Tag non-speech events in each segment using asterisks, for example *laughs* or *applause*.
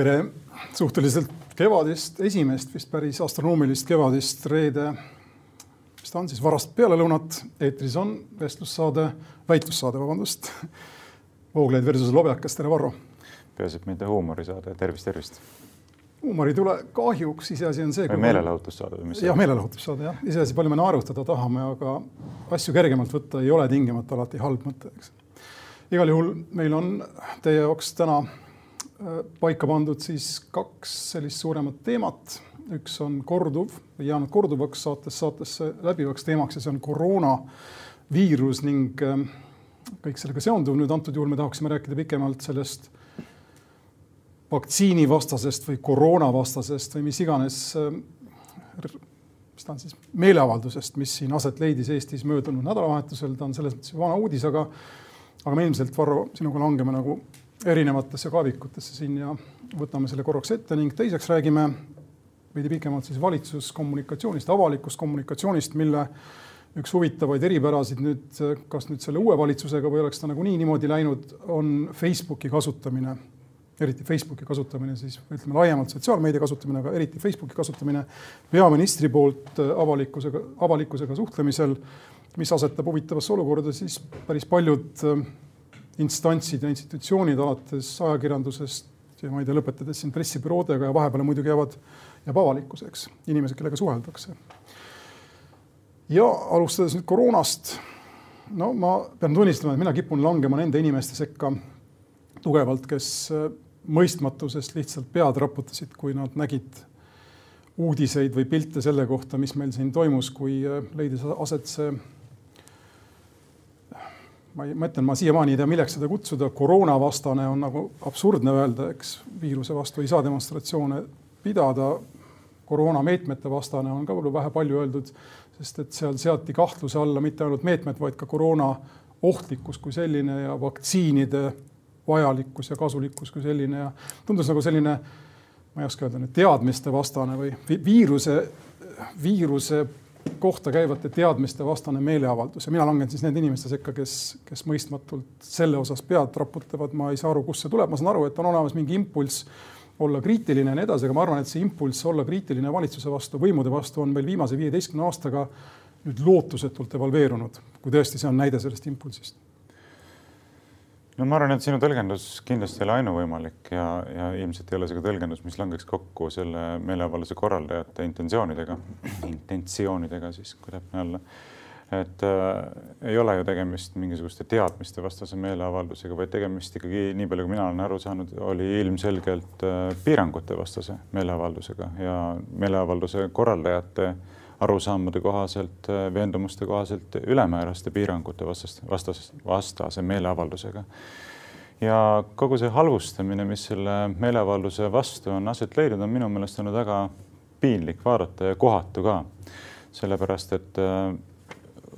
tere suhteliselt kevadist, esimest vist päris astronoomilist kevadist reede, mis ta on siis, varast pealelõunat. eetris on vestlussaade, väitlussaade, vabandust. Vooglaid versus Lobjakas, tere Varro. peaasi, et mitte huumorisaade, tervist, tervist. huumor ei tule kahjuks, iseasi on see. või meelelahutussaade või mis? jah, meelelahutussaade jah, iseasi, palju me naerutada tahame, aga asju kergemalt võtta ei ole tingimata alati halb mõte, eks. igal juhul meil on teie jaoks täna paika pandud siis kaks sellist suuremat teemat. üks on korduv jäänud korduvaks saates saatesse läbivaks teemaks ja see on koroonaviirus ning ähm, kõik sellega seonduv. nüüd antud juhul me tahaksime rääkida pikemalt sellest vaktsiinivastasest või koroonavastasest või mis iganes, ähm, mis ta on siis, meeleavaldusest, mis siin aset leidis Eestis möödunud nädalavahetusel. ta on selles mõttes vana uudis, aga, aga me ilmselt, Varro, sinuga langeme nagu erinevatesse kaevikutesse siin ja võtame selle korraks ette ning teiseks räägime veidi pikemalt siis valitsuskommunikatsioonist, avalikust kommunikatsioonist, mille üks huvitavaid eripärasid nüüd, kas nüüd selle uue valitsusega või oleks ta nagunii niimoodi läinud, on Facebooki kasutamine, eriti Facebooki kasutamine siis ütleme laiemalt sotsiaalmeedia kasutamine, aga eriti Facebooki kasutamine peaministri poolt avalikkusega, avalikkusega suhtlemisel, mis asetab huvitavasse olukorda siis päris paljud instantsid ja institutsioonid alates ajakirjandusest ja ma ei tea, lõpetades siin pressibüroodega ja vahepeal muidugi jäävad, jääb avalikkuseks inimesed, kellega suheldakse. ja alustades nüüd koroonast. no ma pean tunnistama, et mina kipun langema nende inimeste sekka tugevalt, kes mõistmatusest lihtsalt pead raputasid, kui nad nägid uudiseid või pilte selle kohta, mis meil siin toimus, kui leidis aset see ma ei, ma ütlen, ma siiamaani ei tea, milleks seda kutsuda, koroonavastane on nagu absurdne öelda, eks viiruse vastu ei saa demonstratsioone pidada. koroonameetmete vastane on ka võib-olla vähe palju öeldud, sest et seal seati kahtluse alla mitte ainult meetmed, vaid ka koroona ohtlikkus kui selline ja vaktsiinide vajalikkus ja kasulikkus kui selline ja tundus nagu selline, ma ei oska öelda nüüd teadmiste vastane või viiruse, viiruse kohta käivate teadmiste vastane meeleavaldus ja mina langen siis nende inimeste sekka, kes, kes mõistmatult selle osas pead raputavad, ma ei saa aru, kust see tuleb, ma saan aru, et on olemas mingi impulss olla kriitiline ja nii edasi, aga ma arvan, et see impulss olla kriitiline valitsuse vastu, võimude vastu on meil viimase viieteistkümne aastaga nüüd lootusetult evalveerunud, kui tõesti see on näide sellest impulsist no ma arvan, et sinu tõlgendus kindlasti ei ole ainuvõimalik ja, ja ilmselt ei ole see ka tõlgendus, mis langeks kokku selle meeleavalduse korraldajate intentsioonidega, intentsioonidega siis, kui täpne olla. et äh, ei ole ju tegemist mingisuguste teadmiste vastase meeleavaldusega, vaid tegemist ikkagi, nii palju kui mina olen aru saanud, oli ilmselgelt äh, piirangute vastase meeleavaldusega ja meeleavalduse korraldajate äh, arusaamade kohaselt, veendumuste kohaselt ülemääraste piirangute vastast, vastas, vastase meeleavaldusega. ja kogu see halvustamine, mis selle meeleavalduse vastu on aset leidnud, on minu meelest olnud väga piinlik vaadata ja kohatu ka. sellepärast, et äh,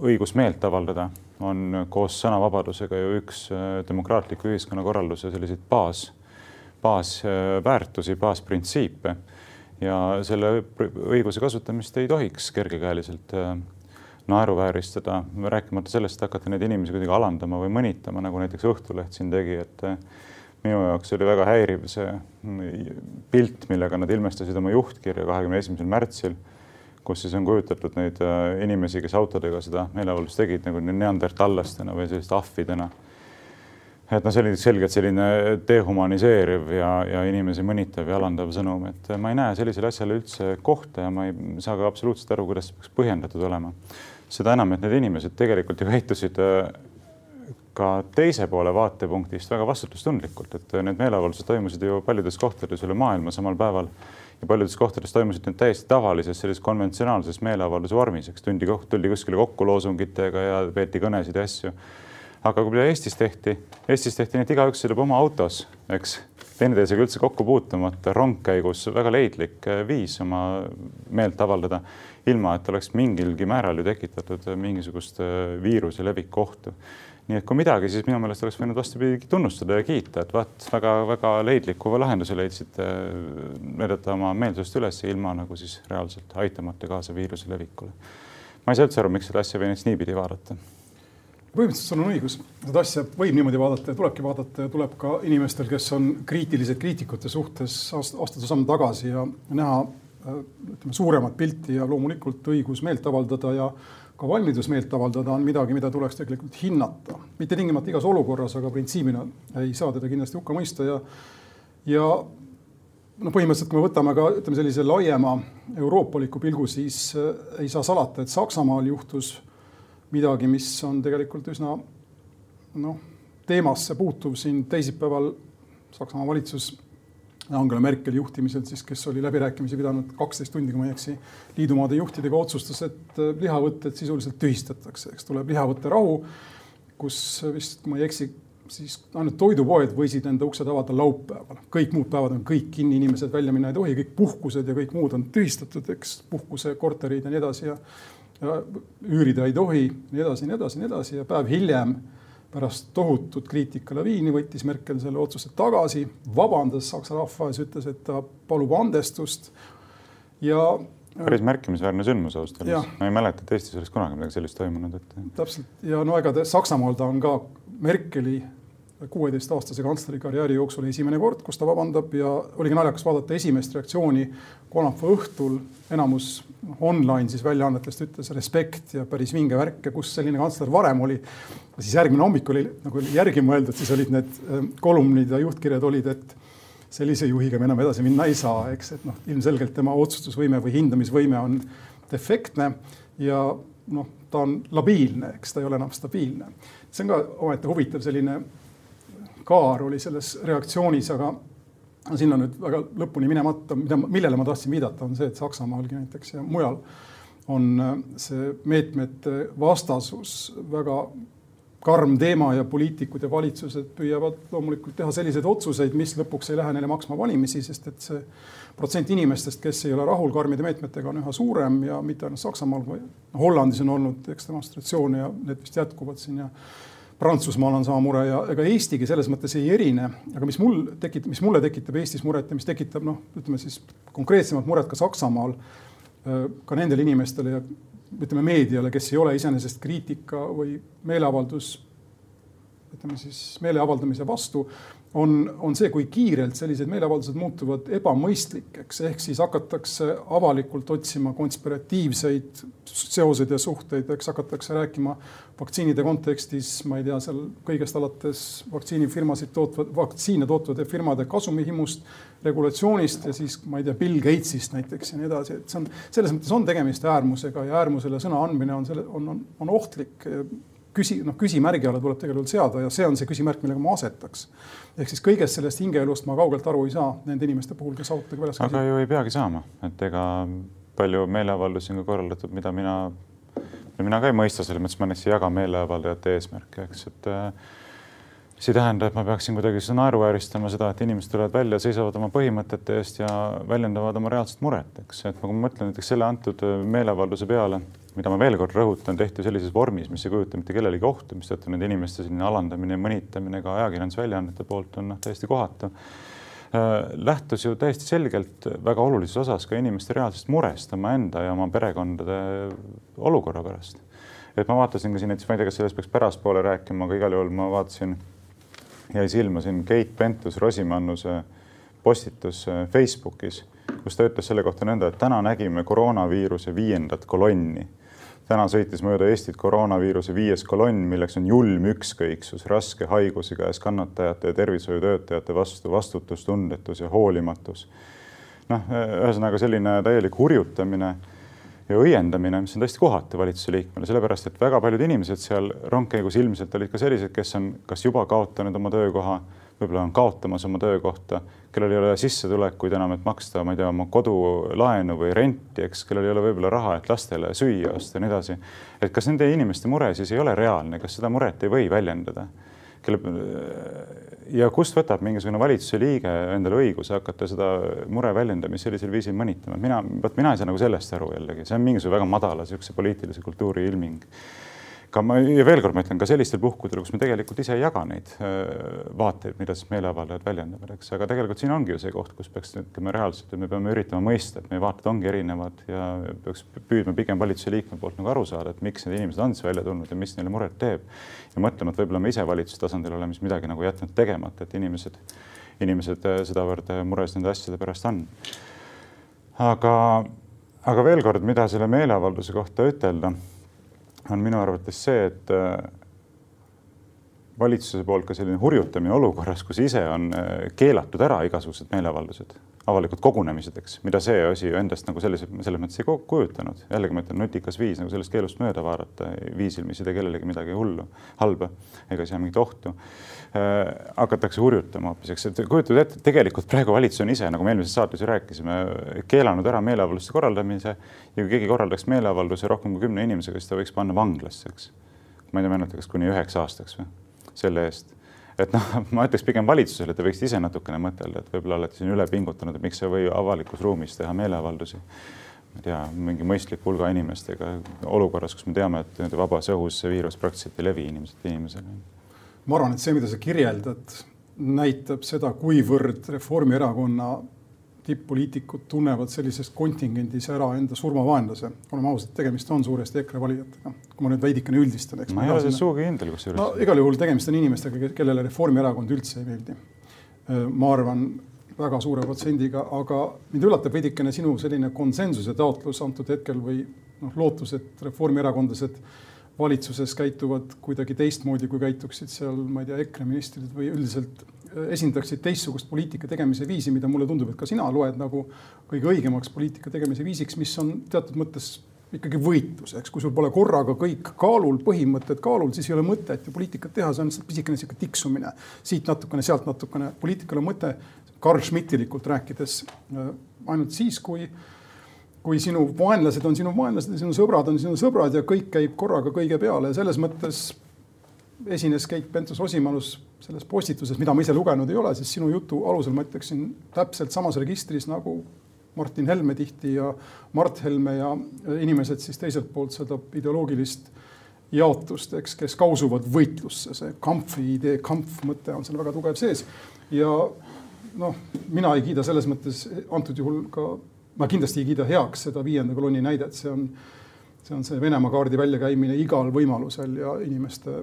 õigus meelt avaldada on koos sõnavabadusega ju üks äh, demokraatliku ühiskonnakorralduse selliseid baas, baasväärtusi, baasprintsiipe ja selle õiguse kasutamist ei tohiks kergekäeliselt äh, naeruvääristada, rääkimata sellest, et hakata neid inimesi kuidagi alandama või mõnitama, nagu näiteks Õhtuleht siin tegi, et äh, minu jaoks oli väga häiriv see mm, pilt, millega nad ilmestasid oma juhtkirja kahekümne esimesel märtsil, kus siis on kujutatud neid äh, inimesi, kes autodega seda meeleavaldust tegid nagu neandertallastena või selliste ahvidena et noh, see oli selgelt selline dehumaniseeriv ja, ja inimesi mõnitav ja alandav sõnum, et ma ei näe sellisele asjale üldse kohta ja ma ei saa ka absoluutselt aru, kuidas see peaks põhjendatud olema. seda enam, et need inimesed tegelikult ju käitusid äh, ka teise poole vaatepunktist väga vastutustundlikult, et need meeleavaldused toimusid ju paljudes kohtades üle maailma samal päeval ja paljudes kohtades toimusid need täiesti tavalises sellises konventsionaalses meeleavalduse vormis, eks tundi, tuldi kuskile kokku loosungitega ja peeti kõnesid ja asju aga kui Eestis tehti, Eestis tehti nii, et igaüks sõidab oma autos, eks, teineteisega üldse kokku puutumata, rongkäigus väga leidlik eh, viis oma meelt avaldada, ilma et oleks mingilgi määral ju tekitatud mingisugust eh, viiruse leviku ohtu. nii et kui midagi, siis minu meelest oleks võinud vastupidi tunnustada ja kiita, et vaat väga-väga leidliku lahenduse leidsite eh, näidata oma meelsust üles ilma nagu siis reaalselt aitamata kaasa viiruse levikule. ma ei saa üldse aru, miks seda asja võiks niipidi vaadata põhimõtteliselt sul on õigus, seda asja võib niimoodi vaadata ja tulebki vaadata ja tuleb ka inimestel, kes on kriitilised kriitikute suhtes astuda samm tagasi ja näha ütleme suuremat pilti ja loomulikult õigus meelt avaldada ja ka valmidus meelt avaldada on midagi, mida tuleks tegelikult hinnata, mitte tingimata igas olukorras, aga printsiibina ei saa teda kindlasti hukka mõista ja ja noh, põhimõtteliselt kui me võtame ka ütleme sellise laiema euroopaliku pilgu, siis ei saa salata, et Saksamaal juhtus midagi, mis on tegelikult üsna noh, teemasse puutuv. Siin teisipäeval Saksamaa valitsus Angela Merkeli juhtimisel siis, kes oli läbirääkimisi pidanud kaksteist tundi, kui ma ei eksi, liidumaade juhtidega otsustas, et lihavõtted sisuliselt tühistatakse, eks tuleb lihavõtterahu, kus vist, kui ma ei eksi, siis ainult toidupoed võisid enda uksed avada laupäeval, kõik muud päevad on kõik kinni, inimesed välja minna ei tohi, kõik puhkused ja kõik muud on tühistatud, eks. Puhkusekorterid ja nii edasi ja üürida ei tohi, nii edasi, nii edasi, nii edasi ja päev hiljem pärast tohutut kriitikalaviini võttis Merkel selle otsuse tagasi, vabandas Saksa rahva ees, ütles, et ta palub andestust ja. päris märkimisväärne sündmus ausalt öeldes, ma ei mäleta, et Eestis oleks kunagi midagi sellist toimunud, et. täpselt ja no ega Saksamaal ta on ka Merkeli kuueteistaastase kantsleri karjääri jooksul esimene kord, kus ta vabandab ja oligi naljakas vaadata esimest reaktsiooni kolmapäeva õhtul. enamus online siis väljaannetest ütles respekt ja päris vinge värk ja kus selline kantsler varem oli. siis järgmine hommik oli nagu järgi mõeldud, siis olid need ähm, kolumnid ja juhtkirjad olid, et sellise juhiga me enam edasi minna ei saa, eks, et noh, ilmselgelt tema otsustusvõime või hindamisvõime on defektne ja noh, ta on labiilne, eks ta ei ole enam stabiilne. see on ka omaette huvitav selline kaar oli selles reaktsioonis, aga sinna nüüd väga lõpuni minemata, mida, millele ma tahtsin viidata, on see, et Saksamaalgi näiteks ja mujal on äh, see meetmete vastasus väga karm teema ja poliitikud ja valitsused püüavad loomulikult teha selliseid otsuseid, mis lõpuks ei lähe neile maksma valimisi, sest et see protsent inimestest, kes ei ole rahul karmide meetmetega, on üha suurem ja mitte ainult Saksamaal, Hollandis on olnud, eks demonstratsioone ja need vist jätkuvad siin ja Prantsusmaal on sama mure ja ega Eestigi selles mõttes ei erine, aga mis mul tekitab, mis mulle tekitab Eestis muret ja mis tekitab noh, ütleme siis konkreetsemat muret ka Saksamaal, ka nendele inimestele ja ütleme meediale, kes ei ole iseenesest kriitika või meeleavaldus, ütleme siis meele avaldamise vastu, on, on see, kui kiirelt sellised meeleavaldused muutuvad ebamõistlikeks, ehk siis hakatakse avalikult otsima konspiratiivseid seoseid ja suhteid, eks hakatakse rääkima vaktsiinide kontekstis, ma ei tea, seal kõigest alates vaktsiinifirmasid tootva, vaktsiine tootvate firmade kasumihimust, regulatsioonist ja siis ma ei tea, Bill Gatesist näiteks ja nii edasi, et see on selles mõttes on tegemist äärmusega ja äärmusele sõna andmine on selle, on, on, on ohtlik küsi, noh, küsimärgi alla tuleb tegelikult seada ja see on see küsimärk, millega ma asetaks. ehk siis kõigest sellest hingeelust ma kaugelt aru ei saa nende inimeste puhul, kes autodega väljas käisid. aga ju ei peagi saama, et ega palju meeleavaldusi on ka korraldatud, mida mina, mina ka ei mõista, selles mõttes ma näiteks ei jaga meeleavaldajate eesmärke, eks, et äh, see ei tähenda, et ma peaksin kuidagi seda naeruvääristama, seda, et inimesed tulevad välja, seisavad oma põhimõtete eest ja väljendavad oma reaalset muret, eks, et kui ma mõtlen näiteks selle antud meeleavalduse peale, mida ma veel kord rõhutan, tehti sellises vormis, mis ei kujuta mitte kellelegi ohtu, mistõttu nende inimeste selline alandamine mõnitamine ka ajakirjandusväljaannete poolt on noh, täiesti kohatu äh, lähtus ju täiesti selgelt väga olulises osas ka inimeste reaalsest murest omaenda ja oma perekondade olukorra pärast. et ma vaatasin ka siin näiteks, ma ei tea, kas sellest peaks pärastpoole rääkima, aga igal juhul ma vaatasin jäi silma siin Keit Pentus-Rosimannuse postitus äh, Facebookis, kus ta ütles selle kohta nõnda, et täna nägime koroonaviiruse viiendat kolonni. Täna sõitis mööda Eestit koroonaviiruse viies kolonn, milleks on julm ükskõiksus raske haiguse käes kannatajate ja tervishoiutöötajate vastu, vastutustundetus ja hoolimatus. noh, ühesõnaga selline täielik hurjutamine ja õiendamine, mis on täiesti kohatu valitsuse liikmele, sellepärast et väga paljud inimesed seal rongkäigus ilmselt olid ka sellised, kes on kas juba kaotanud oma töökoha, võib-olla on kaotamas oma töökohta, kellel ei ole sissetulekuid enam, et maksta, ma ei tea, oma kodulaenu või renti, eks, kellel ei ole võib-olla raha, et lastele süüa osta ja nii edasi. et kas nende inimeste mure siis ei ole reaalne, kas seda muret ei või väljendada? kelle ja kust võtab mingisugune valitsuse liige endale õiguse hakata seda mure väljendamist sellisel viisil mõnitama, mina, vot mina ei saa nagu sellest aru jällegi, see on mingisugune väga madala niisuguse poliitilise kultuuri ilming. Ka ma ja veel kord ma ütlen ka sellistel puhkudel, kus me tegelikult ise ei jaga neid vaateid, mida siis meeleavaldajad väljendavad, eks, aga tegelikult siin ongi ju see koht, kus peaks ütleme reaalselt, et me peame üritama mõista, et meie vaated ongi erinevad ja peaks püüdma pigem valitsuse liikme poolt nagu aru saada, et miks need inimesed on siis välja tulnud ja mis neile muret teeb. ja mõtlema, et võib-olla me ise valitsuse tasandil oleme siis midagi nagu jätnud tegemata, et inimesed, inimesed sedavõrd mures nende asjade pärast on. aga, aga veel kord, mida selle meeleavalduse kohta ütelda on minu arvates see, et äh, valitsuse poolt ka selline hurjutamine olukorras, kus ise on äh, keelatud ära igasugused meeleavaldused, avalikud kogunemised, eks, mida see asi endast nagu sellise, selles mõttes ei kujutanud. jällegi ma ütlen, nutikas viis nagu sellest keelust mööda vaadata viisil, mis ei tee kellelegi midagi hullu, halba ega sea mingit ohtu äh,. hakatakse hurjutama hoopis, eks, et kujutad ette, tegelikult praegu valitsus on ise, nagu me eelmises saates ju rääkisime, keelanud ära meeleavalduste korraldamise ja kui keegi korraldaks meeleavalduse rohkem kui kümne inimesega, siis ta võiks panna vanglasse, eks. ma ei tea, meenuta, kas kuni üheks aastaks või selle eest. Et noh, *laughs* ma ütleks pigem valitsusele, te võiksite ise natukene mõtelda, et võib-olla olete siin üle pingutanud, et miks ei või avalikus ruumis teha meeleavaldusi. ma ei tea, mingi mõistliku hulga inimestega olukorras, kus me teame, et nende vabas õhus see viirus praktiliselt ei levi inimeselt inimesele. ma arvan, et see, mida sa kirjeldad, näitab seda, kuivõrd Reformierakonna tipp-poliitikud tunnevad sellises kontingendis ära enda surmavaenlase. oleme ausad, tegemist on suuresti EKRE valijatega. kui ma nüüd veidikene üldistan, eks. ma ei ole selles sugugi kindel kusjuures. no igal juhul tegemist on inimestega, kellele Reformierakond üldse ei meeldi. ma arvan väga suure protsendiga, aga mind üllatab veidikene sinu selline konsensuse taotlus antud hetkel või noh, lootus, et reformierakondlased valitsuses käituvad kuidagi teistmoodi, kui käituksid seal, ma ei tea, EKRE ministrid või üldiselt esindaksid teistsugust poliitika tegemise viisi, mida mulle tundub, et ka sina loed nagu kõige õigemaks poliitika tegemise viisiks, mis on teatud mõttes ikkagi võitlus, eks, kui sul pole korraga kõik kaalul, põhimõtted kaalul, siis ei ole mõtet ju poliitikat teha, see on lihtsalt pisikene sihuke tiksumine siit natukene, sealt natukene. poliitikal on mõte, Carl Schmittilikult rääkides äh, ainult siis, kui, kui sinu vaenlased on sinu vaenlased ja sinu sõbrad on sinu sõbrad ja kõik käib korraga kõige peale ja selles mõttes esines Keit Pentus-Rosimannus selles postituses, mida ma ise lugenud ei ole, siis sinu jutu alusel ma ütleksin täpselt samas registris nagu Martin Helme tihti ja Mart Helme ja inimesed siis teiselt poolt seda ideoloogilist jaotust, eks, kes kausuvad võitlusse, see kampfi idee, kampf-mõte on seal väga tugev sees. ja noh, mina ei kiida selles mõttes antud juhul ka, ma kindlasti ei kiida heaks seda viienda kolonni näidet, see on, see on see Venemaa kaardi väljakäimine igal võimalusel ja inimeste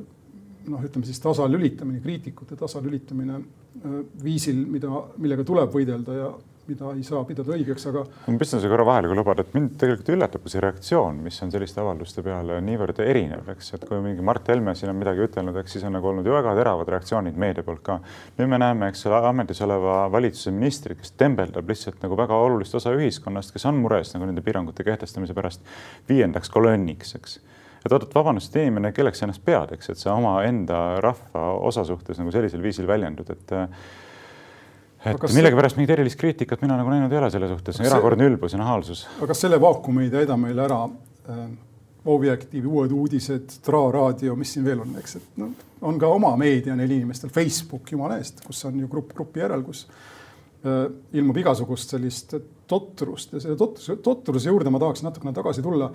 noh, ütleme siis tasalülitamine, kriitikute tasalülitamine äh, viisil, mida, millega tuleb võidelda ja mida ei saa pidada õigeks, aga. ma pistan siia korra vahele, kui lubad, et mind tegelikult üllatab see reaktsioon, mis on selliste avalduste peale niivõrd erinev, eks, et kui mingi Mart Helme siin on midagi ütelnud, eks siis on nagu olnud ju väga teravad reaktsioonid meedia poolt ka. nüüd me näeme, eks ole, ametis oleva valitsuse ministrit, kes tembeldab lihtsalt nagu väga olulist osa ühiskonnast, kes on mures nagu nende piirangute kehtestamise pärast viiendaks kolonniks, eks et oot-oot, vabandust, inimene, kelleks sa ennast pead, eks, et sa omaenda rahva osa suhtes nagu sellisel viisil väljendud, et et millegipärast mingit erilist kriitikat mina nagu näinud ei ole selle suhtes, erakordne ülbus ja nahaalsus. aga kas selle vaakumi ei täida meile ära äh, Objektiivi uued uudised, Tra raadio, mis siin veel on, eks, et noh, on ka oma meedia neil inimestel, Facebook jumala eest, kus on ju grupp grupi järel, kus äh, ilmub igasugust sellist totrust ja selle totruse, totruse juurde ma tahaks natukene tagasi tulla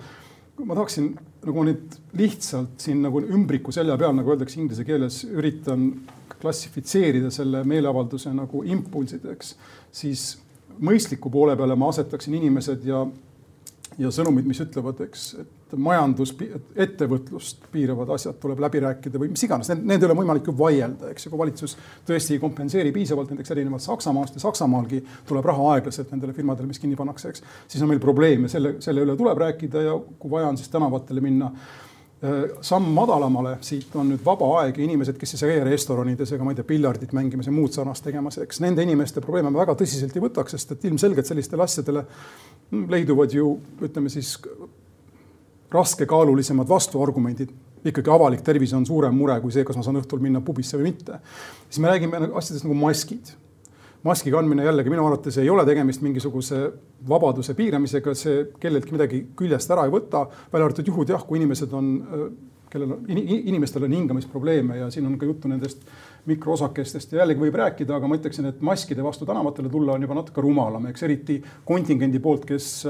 ma tahaksin nagu nüüd lihtsalt siin nagu ümbriku selja peal, nagu öeldakse inglise keeles, üritan klassifitseerida selle meeleavalduse nagu impulsideks, siis mõistliku poole peale ma asetaksin inimesed ja, ja sõnumid, mis ütlevad, eks, et majandus, ettevõtlust piiravad asjad tuleb läbi rääkida või mis iganes, nende üle on võimalik ju vaielda, eks ju, kui valitsus tõesti ei kompenseeri piisavalt näiteks erinevalt Saksamaast ja Saksamaalgi tuleb raha aeglaselt nendele firmadele, mis kinni pannakse, eks, siis on meil probleem ja selle, selle üle tuleb rääkida ja kui vaja on, siis tänavatele minna. Samm madalamale, siit on nüüd vaba aeg ja inimesed, kes ei saa käia restoranides ega ma ei tea, piljardit mängimas ja muud sarnast tegemas, eks nende inimeste probleeme me väga tõsiselt ei võtaks, sest et ilmselgelt sellistele asjadele leiduvad ju ütleme siis raskekaalulisemad vastuargumendid, ikkagi avalik tervis on suurem mure kui see, kas ma saan õhtul minna pubisse või mitte. siis me räägime nagu asjadest nagu maskid. maski kandmine jällegi minu arvates ei ole tegemist mingisuguse vabaduse piiramisega, see kelleltki midagi küljest ära ei võta, välja arvatud juhud jah, kui inimesed on, kellel on, inimestel on hingamisprobleeme ja siin on ka juttu nendest mikroosakestest ja jällegi võib rääkida, aga ma ütleksin, et maskide vastu tänavatele tulla on juba natuke rumalam, eks eriti kontingendi poolt, kes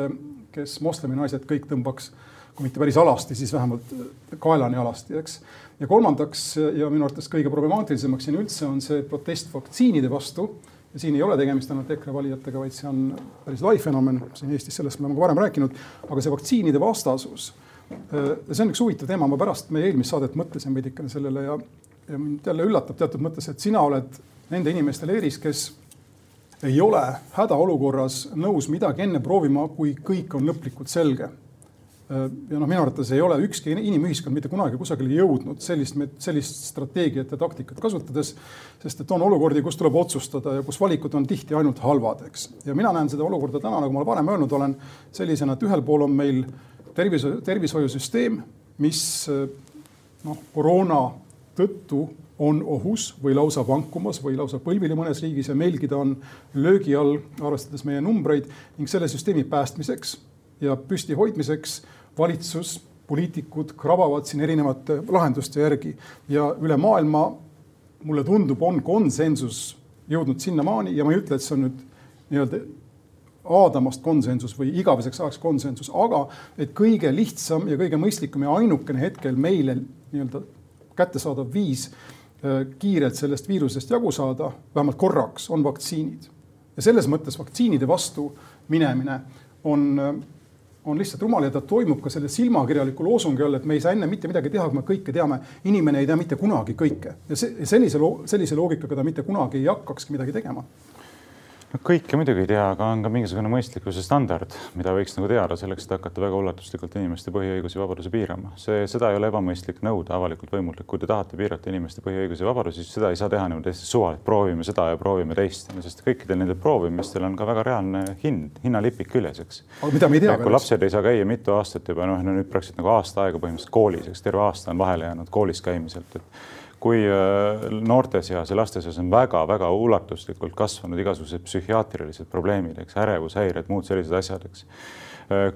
kes moslemi naised kõik tõmbaks, kui mitte päris alasti, siis vähemalt kaelani alasti, eks. ja kolmandaks ja minu arvates kõige problemaatilisemaks siin üldse on see protest vaktsiinide vastu ja siin ei ole tegemist ainult EKRE valijatega, vaid see on päris lai fenomen siin Eestis, sellest me oleme ka varem rääkinud, aga see vaktsiinide vastasus. see on üks huvitav teema, ma pärast meie eelmist saadet mõtlesin veidikene sellele ja, ja mind jälle üllatab teatud mõttes, et sina oled nende inimeste leeris, kes ei ole hädaolukorras nõus midagi enne proovima, kui kõik on lõplikult selge ja noh, minu arvates ei ole ükski inimühiskond mitte kunagi kusagile jõudnud sellist, sellist strateegiat ja taktikat kasutades, sest et on olukordi, kus tuleb otsustada ja kus valikud on tihti ainult halvad, eks. ja mina näen seda olukorda täna, nagu ma varem öelnud olen, sellisena, et ühel pool on meil tervise, tervishoiusüsteem, mis noh, koroona tõttu on ohus või lausa vankumas või lausa põlvili mõnes riigis ja meilgi ta on löögi all, arvestades meie numbreid ning selle süsteemi päästmiseks ja püsti hoidmiseks valitsus, poliitikud krabavad siin erinevate lahenduste järgi. Ja üle maailma mulle tundub, on konsensus jõudnud sinnamaani ja ma ei ütle, et see on nüüd nii-öelda aadamast konsensus või igaveseks ajaks konsensus, aga et kõige lihtsam ja kõige mõistlikum ja ainukene hetkel meile nii-öelda kättesaadav viis äh, kiirelt sellest viirusest jagu saada, vähemalt korraks, on vaktsiinid. ja selles mõttes vaktsiinide vastu minemine on äh, on lihtsalt rumal ja ta toimub ka selle silmakirjaliku loosungi all, et me ei saa enne mitte midagi teha, kui me kõike teame. inimene ei tea mitte kunagi kõike ja see sellise, sellise loogikaga ta mitte kunagi ei hakkakski midagi tegema no kõike muidugi ei tea, aga on ka mingisugune mõistlikkuse standard, mida võiks nagu teada selleks, et hakata väga ulatuslikult inimeste põhiõigusi ja vabadusi piirama. see, seda ei ole ebamõistlik nõuda avalikult võimult, et kui te tahate piirata inimeste põhiõigusi ja vabadusi, siis seda ei saa teha niimoodi hästi suvaliselt, proovime seda ja proovime teist, sest kõikidel nendel proovimistel on ka väga reaalne hind, hinnalipik küljes, eks. mida me ei tea. kui lapsed ei saa käia mitu aastat juba noh, no nüüd praktiliselt nagu aasta aega põhimõtteliselt koolis, eks terve aasta on vahele jäänud koolis käimiselt, et kui äh, noorte seas ja laste seas on väga-väga ulatuslikult kasvanud igasugused psühhiaatrilised probleemid, eks, ärevushäired, muud sellised asjad, eks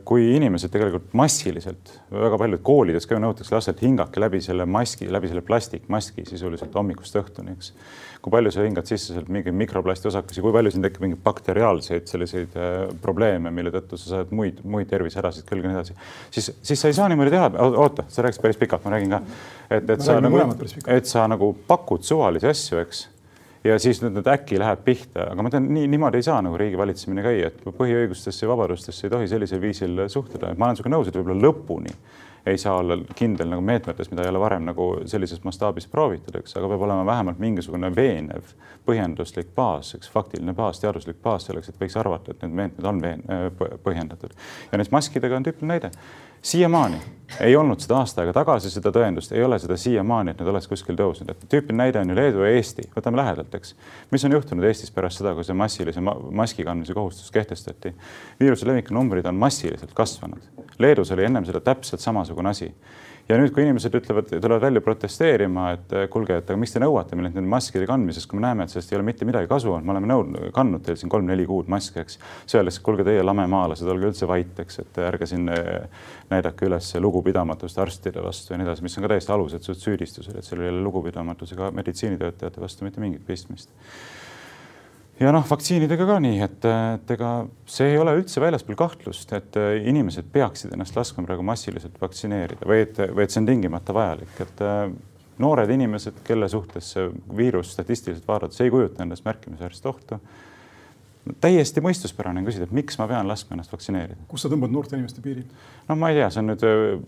kui inimesed tegelikult massiliselt, väga paljud koolides ka nõutakse lastelt hingake läbi selle maski, läbi selle plastikmaski sisuliselt hommikust õhtuni, eks kui palju sa hingad sisse sealt mingeid mikroplasti osakesi, kui palju siin tekib mingeid bakteriaalseid selliseid äh, probleeme, mille tõttu sa saad muid, muid tervisehädasid külge ja nii edasi, siis, siis sa ei saa niimoodi teha. oota, sa rääkisid päris pikalt, ma räägin ka. et, et sa nagu, et sa nagu pakud suvalisi asju, eks ja siis nüüd äkki läheb pihta, aga ma tean, nii niimoodi ei saa nagu riigi valitsemine käia, et põhiõigustesse ja vabadustesse ei tohi sellisel viisil suhtuda, et ma olen sinuga nõus, et võib-olla lõpuni ei saa olla kindel nagu meetmetes, mida ei ole varem nagu sellises mastaabis proovitud, eks, aga peab olema vähemalt mingisugune veenev põhjenduslik baas, eks, faktiline baas, teaduslik baas selleks, et võiks arvata, et need meetmed on veen-, põhjendatud. ja näiteks maskidega on tüüpiline näide siiamaani ei olnud seda aasta aega tagasi, seda tõendust, ei ole seda siiamaani, et need oleks kuskil tõusnud, et tüüpiline näide on ju Leedu ja Eesti, võtame lähedalt, eks. mis on juhtunud Eestis pärast seda, kui see massilise ma maski kandmise kohustus kehtestati? viiruse leviku numbrid on massiliselt kasvanud. Leedus oli ennem seda täpselt samasugune asi ja nüüd, kui inimesed ütlevad, tulevad välja protesteerima, et kuulge, et aga miks te nõuate meilt nende maskide kandmisest, kui me näeme, et sellest ei ole mitte midagi kasu olnud, me oleme nõudnud, kandnud teil siin kolm-neli kuud maske, eks. siis öeldakse, kuulge, teie lamemaalased, olge üldse vait, eks, et ärge siin eh, näidake üles lugupidamatust arstide vastu ja nii edasi, mis on ka täiesti alusetud süüdistused, et seal ei ole lugupidamatusega meditsiinitöötajate vastu mitte mingit pistmist ja noh, vaktsiinidega ka nii, et, et ega see ei ole üldse väljaspool kahtlust, et äh, inimesed peaksid ennast laskma praegu massiliselt vaktsineerida või et, või et see on tingimata vajalik, et äh, noored inimesed, kelle suhtes see viirus statistiliselt vaadates ei kujuta endast märkimisväärset ohtu. täiesti mõistuspärane on küsida, et miks ma pean laskma ennast vaktsineerida. kus sa tõmbad noorte inimeste piiri? no ma ei tea, see on nüüd äh,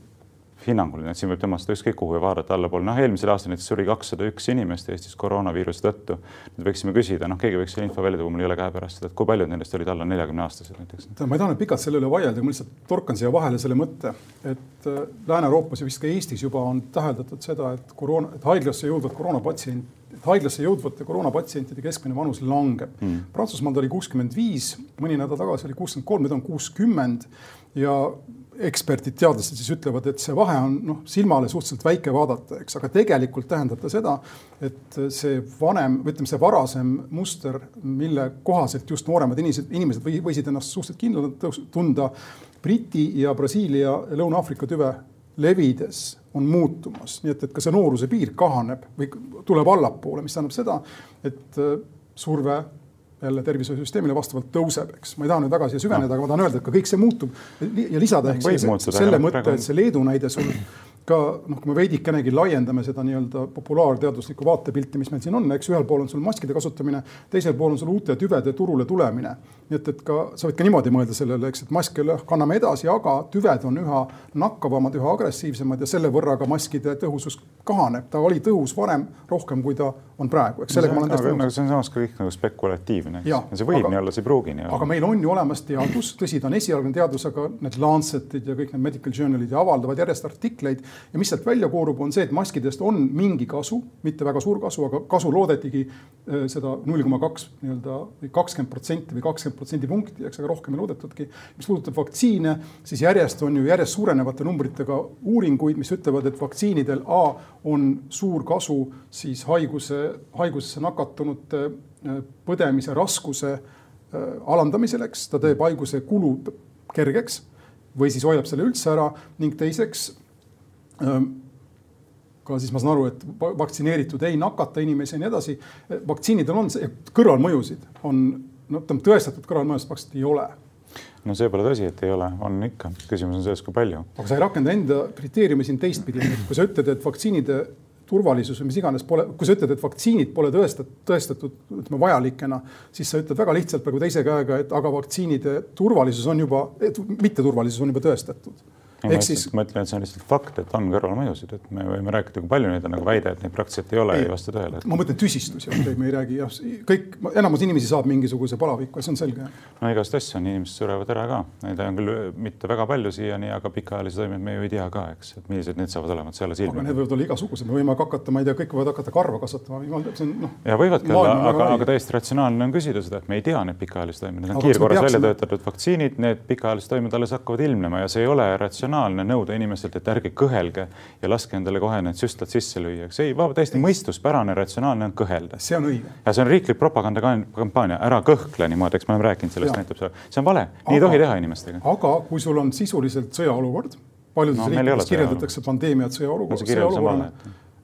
hinnanguline, et siin võib tõmmata ükskõik kuhu ja vaadata allapoole. noh, eelmisel aastal näiteks suri kakssada üks inimest Eestis koroonaviiruse tõttu. nüüd võiksime küsida, noh, keegi võiks selle info välja tuua, mul ei ole käepärast seda, et kui paljud nendest olid alla neljakümne aastased näiteks. ma ei taha nüüd pikalt selle üle vaielda, ma lihtsalt torkan siia vahele selle mõtte, et äh, Lääne-Euroopas ja vist ka Eestis juba on täheldatud seda, et koroona, et haiglasse jõudvad koroonapatsient, et haiglasse jõudvate koroonapatsientide keskmine vanus langeb. Mm.. Prantsusmaal ta oli kuuskümmend viis, mõni nädal tagasi oli kuuskümmend kolm, nüüd on kuuskümmend. Ja eksperdid, teadlased siis ütlevad, et see vahe on noh, silmale suhteliselt väike vaadata, eks, aga tegelikult tähendab ta seda, et see vanem, ütleme, see varasem muster, mille kohaselt just nooremad inimesed, inimesed võisid ennast suhteliselt kindlalt tunda Briti ja Brasiilia ja Lõuna-Aafrika tüve levides on muutumas, nii et, et ka see nooruse piir kahaneb või tuleb allapoole, mis tähendab seda, et äh, surve jälle tervishoiusüsteemile vastavalt tõuseb, eks. ma ei taha nüüd väga siia süveneda no., aga ma tahan öelda, et ka kõik see muutub ja lisada ehk see, selle mõtte, et see Leedu näide sul ka noh, kui me veidikenegi laiendame seda nii-öelda populaarteaduslikku vaatepilti, mis meil siin on, eks ühel pool on sul maskide kasutamine, teisel pool on sul uute tüvede turule tulemine. nii et, et ka sa võid ka niimoodi mõelda sellele, eks, et maske kanname edasi, aga tüved on üha nakkavamad, üha agressiivsemad ja selle võrra ka maskide tõhusus kahaneb. ta oli tõhus varem rohkem, kui ta on praegu, eks sellega ma olen täiesti nõus. see on samas ka kõik nagu spekulatiivne, eks. see võib nii olla, see ei pruugi nii olla. aga meil on ju olemas teadus, tõsi, ta on esialgne teadus, aga need Lancetid ja kõik need medical journal'id avaldavad järjest artikleid ja mis sealt välja koorub, on see, et maskidest on mingi kasu, mitte väga suur kasu, aga kasu loodetigi äh, seda null koma kaks nii-öelda kakskümmend protsenti või kakskümmend protsendipunkti, eks, aga rohkem ei loodetudki. mis puudutab vaktsiine, siis järjest on ju järjest suurenevate numbritega uuringuid, mis ütlevad, et vaktsiinidel A on suur kasu siis haiguse, haigusesse nakatunute äh, põdemise raskuse äh, alandamisel, eks, ta teeb haiguse kulu kergeks või siis hoiab selle üldse ära ning teiseks ka siis ma saan aru, et vaktsineeritud ei nakata inimesi ja nii edasi. vaktsiinidel on see kõrvalmõjusid, on no ütleme tõestatud kõrvalmõjusid praktiliselt ei ole. No see pole tõsi, et ei ole, on ikka, küsimus on selles, kui palju. aga sa ei rakenda enda kriteeriumi siin teistpidi, kui sa ütled, et vaktsiinide turvalisus või mis iganes pole, kui sa ütled, et vaktsiinid pole tõestatud, tõestatud, ütleme vajalikena, siis sa ütled väga lihtsalt praegu teise käega, et aga vaktsiinide turvalisus on juba, mitteturvalisus on juba tõestatud ehk siis. ma ütlen, et see on lihtsalt fakt, et on kõrvalmõjusid, et me võime rääkida, kui palju neid on, aga väide, et neid praktiliselt ei ole, ei vasta tõele. ma mõtlen tüsistusi, okei me ei räägi jah, kõik, enamus inimesi saab mingisuguse palaviku, see on selge. no igast asju on, inimesed surevad ära ka, neid on küll mitte väga palju siiani, aga pikaajalisi toimeid me ju ei tea ka, eks, et millised need saavad olema, et see alles ilmneb. aga need võivad olla igasugused, me võime hakata, ma ei tea, kõik võivad hakata karva kasvatama, see on noh. ja võivadki olla, aga, aga täiesti ratsionaalne on küsida seda, et me ei tea neid pikaajalisi toimeid, need on kiirkorras välja töötatud vaktsiinid, need pikaajalised toimed alles hakkavad ilmnema ja see ei ole ratsionaalne nõuda inimesi inimestelt, et ärge kõhelge ja laske endale kohe need süstlad sisse lüüa, eks ei, täiesti mõistuspärane, ratsionaalne on kõhelda. see on õige. ja see on riiklik propagandakampaania, ära kõhkle niimoodi, eks me oleme rääkinud sellest, näitab seda, see on vale, nii ei tohi teha inimestega. aga kui sul on sisuliselt sõjaolukord, paljudes no, riikides kirjeldatakse pandeemiat sõjaolukorda, sõjaolukorrana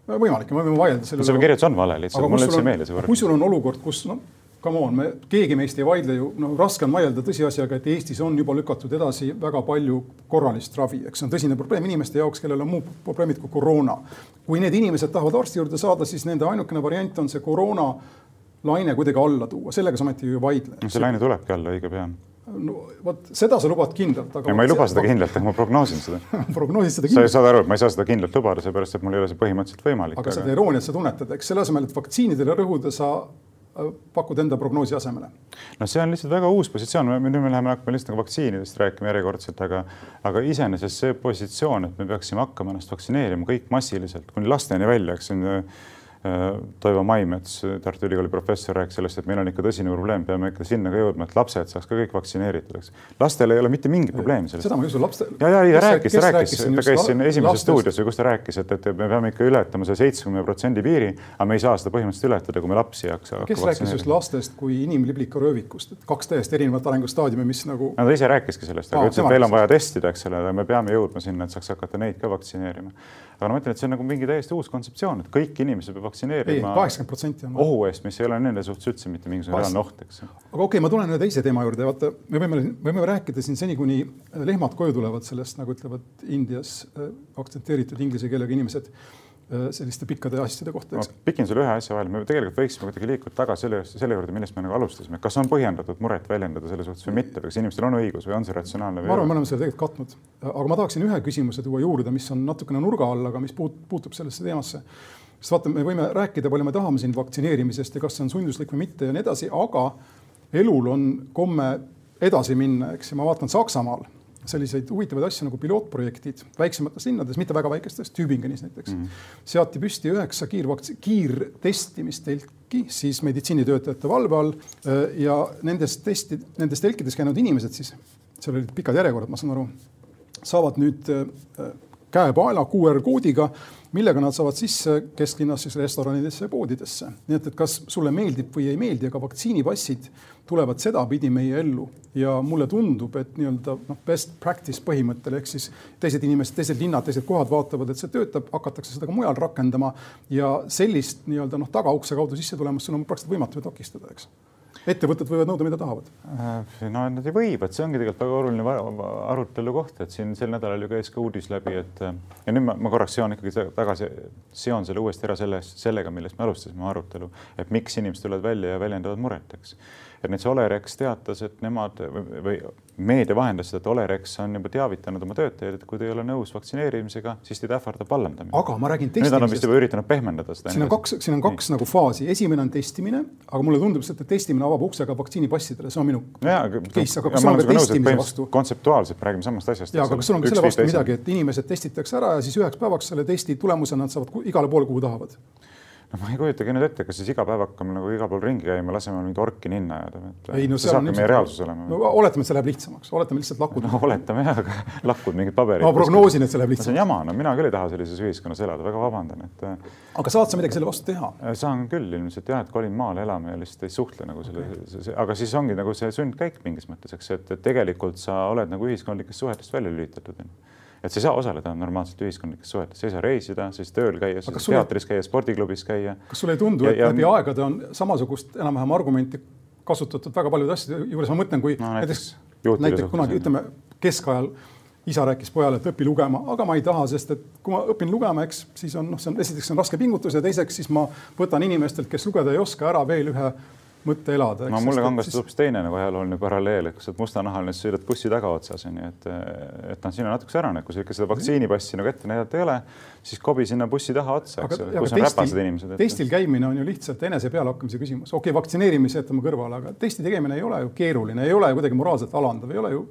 võimalik, me võime vaielda selle see kirjeldus on vale lihtsalt, mulle üldse ei meeldi see võrdlus. kui sul on olukord, kus noh, come on, me, keegi meist ei vaidle ju, noh, raske on vaielda tõsiasjaga, et Eestis on juba lükatud edasi väga palju korralist ravi, eks see on tõsine probleem inimeste jaoks, kellel on muud probleemid kui koroona. kui need inimesed tahavad arsti juurde saada, siis nende ainukene variant on see koroona laine kuidagi alla tuua, sellega sa ometi ju ei vaidle. see laine tulebki alla õige pea no vot seda sa lubad kindlalt, aga. ma ei luba seda kindlalt, ma prognoosin seda *laughs* prognoosid seda kindlalt. sa saad aru, et ma ei saa seda kindlalt lubada, seepärast et mul ei ole see põhimõtteliselt võimalik. aga, aga... seda irooniat sa tunnetad, eks selle asemel, et vaktsiinidele rõhuda, sa pakud enda prognoosi asemele? no see on lihtsalt väga uus positsioon, nüüd me läheme, hakkame lihtsalt nagu vaktsiinidest rääkima järjekordselt, aga, aga iseenesest see positsioon, et me peaksime hakkama ennast vaktsineerima kõik massiliselt kuni lasteni välja, eks on Toivo Maimets, Tartu Ülikooli professor, rääkis sellest, et meil on ikka tõsine probleem, peame ikka sinna ka jõudma, et lapsed saaks ka kõik vaktsineeritud, eks. lastel ei ole mitte mingit probleemi sellest. seda ma ei usu, lapstel. ja, ja, ja rääkis, rääkis, ta käis siin esimeses stuudios või kus ta rääkis, et, et me peame ikka ületama selle seitsmekümne protsendi piiri, aga me ei saa seda põhimõtteliselt ületada, kui me lapsi ei hakka. kes rääkis just lastest kui inimliblikaröövikust, et kaks täiesti erinevat arengustaadiumi, mis nagu. no ta ise rääkiski sellest, aga ütles, et meil on vaja testida, eks ole, me peame jõudma sinna, et saaks hakata neid ka vaktsineerima aga ma ütlen, et see on nagu mingi täiesti uus kontseptsioon, et kõiki inimesi peab vaktsineerima. kaheksakümmend protsenti on. ohu eest, mis ei ole nende suhtes üldse mitte mingisugune reaalne oht, eks. aga okei okay,, ma tulen ühe teise teema juurde, vaata, me võime, me võime rääkida siin seni, kuni lehmad koju tulevad sellest, nagu ütlevad Indias äh, aktsentreeritud inglise keelega inimesed Äh, selliste pikkade asjade kohta, ma pikin sulle ühe asja vahele, me tegelikult võiksime kuidagi liikuda tagasi selle, selle juurde, millest me nagu alustasime, kas on põhjendatud muret väljendada selle suhtes või mitte, kas inimestel on õigus või on see ratsionaalne? ma arvan, me oleme selle tegelikult katnud, aga ma tahaksin ühe küsimuse tuua juurde, mis on natukene nurga all, aga mis puut, puutub sellesse teemasse. Sest vaata, me võime rääkida, palju me tahame siin vaktsineerimisest ja kas see on sunduslik või mitte ja nii edasi, aga elul on komme edasi minna, eks, ja ma vaatan Saksamaal selliseid huvitavaid asju nagu pilootprojektid väiksemates linnades, mitte väga väikestes, Tübingenis näiteks mm. -hmm. seati püsti üheksa kiirvaks-, kiirtestimistelki siis meditsiinitöötajate valve all äh, ja nendes testi, nendes telkides käinud inimesed siis, seal olid pikad järjekorrad, ma saan aru, saavad nüüd äh, käepaela QR koodiga millega nad saavad sisse kesklinnas siis restoranidesse ja poodidesse. nii et, et kas sulle meeldib või ei meeldi, aga vaktsiinipassid tulevad sedapidi meie ellu ja mulle tundub, et nii-öelda noh, best practice põhimõttel ehk siis teised inimesed, teised linnad, teised kohad vaatavad, et see töötab, hakatakse seda ka mujal rakendama ja sellist nii-öelda noh, tagaukse kaudu sisse tulemast, sul on praktiliselt võimatu takistada, eks ettevõtted võivad nõuda, mida tahavad. no nad ei või, vot see ongi tegelikult väga oluline arutelu koht, et siin sel nädalal ju käis ka uudis läbi, et ja nüüd ma, ma korraks seon ikkagi tagasi, seon selle uuesti ära selles, sellega, millest me alustasime arutelu, et miks inimesed tulevad välja ja väljendavad muret, eks et näiteks Olerex teatas, et nemad või, meedia vahendas seda, et Olerex on juba teavitanud oma töötajaid, et kui te ei ole nõus vaktsineerimisega, siis teid ähvardab vallandamine. aga ma räägin testimisest. nüüd on nad vist juba üritanud pehmendada seda. siin on kaks, siin on kaks Nii. nagu faasi, esimene on testimine, aga mulle tundub, et testimine avab ukse ka vaktsiinipassidele, see on minu ja, case, aga kas sul on ka testimise vastu? kontseptuaalselt me räägime samast asjast. ja, aga kas sul on ka selle vastu midagi, et inimesed testitakse ära ja siis üheks päevaks selle testi tulemusena nad saavad igale poole, kuhu tahavad? No ma ei kujutagi nüüd ette, kas siis iga päev hakkame nagu igal pool ringi käima, laseme mingit orki ninna ajada. ei no see on meie reaalsus olema. no oletame, et see läheb lihtsamaks, oletame lihtsalt lakud. no oletame jah, aga *laughs* lakud mingid paberid. ma prognoosin, et see läheb lihtsamaks. see on jama, no mina küll ei taha sellises ühiskonnas elada, väga vabandan, et. Äh, aga saad sa midagi selle vastu teha? Äh, saan küll ilmselt jah, et kolin maale elama ja lihtsalt ei suhtle nagu selle okay., aga siis ongi nagu see sundkäik mingis mõttes, eks, et, et tegelikult sa oled nagu ühiskondlikest suhetest välja lülitatud et sa ei saa osaleda normaalselt ühiskondlikes suhetes, sa ei saa reisida, sa ei saa tööl käia, sa ei saa teatris käia, spordiklubis käia. kas sulle ei tundu, et ja, läbi aegade on samasugust enam-vähem argumenti kasutatud väga paljude asjade juures, ma mõtlen, kui no, näiteks, näiteks kunagi ütleme keskajal isa rääkis pojale, et õpi lugema, aga ma ei taha, sest et kui ma õpin lugema, eks siis on noh, see on esiteks on raske pingutus ja teiseks siis ma võtan inimestelt, kes lugeda ei oska, ära veel ühe mõtte elada. no mulle kangastus siis... hoopis teine nagu ajalooline paralleel, et kui sa oled mustanahaline, siis sõidad bussi tagaotsas onju, et, et noh, siin on natuke sarnane, kui sa ikka seda vaktsiinipassi nagu ette näidata ei ole, siis kobi sinna bussi taha otsa, eks ole, kus on räpased inimesed. testil käimine on ju lihtsalt enese pealehakkamise küsimus, okei okay,, vaktsineerimise jätame kõrvale, aga testi tegemine ei ole ju keeruline, ei ole ju kuidagi moraalselt alandav, ei ole ju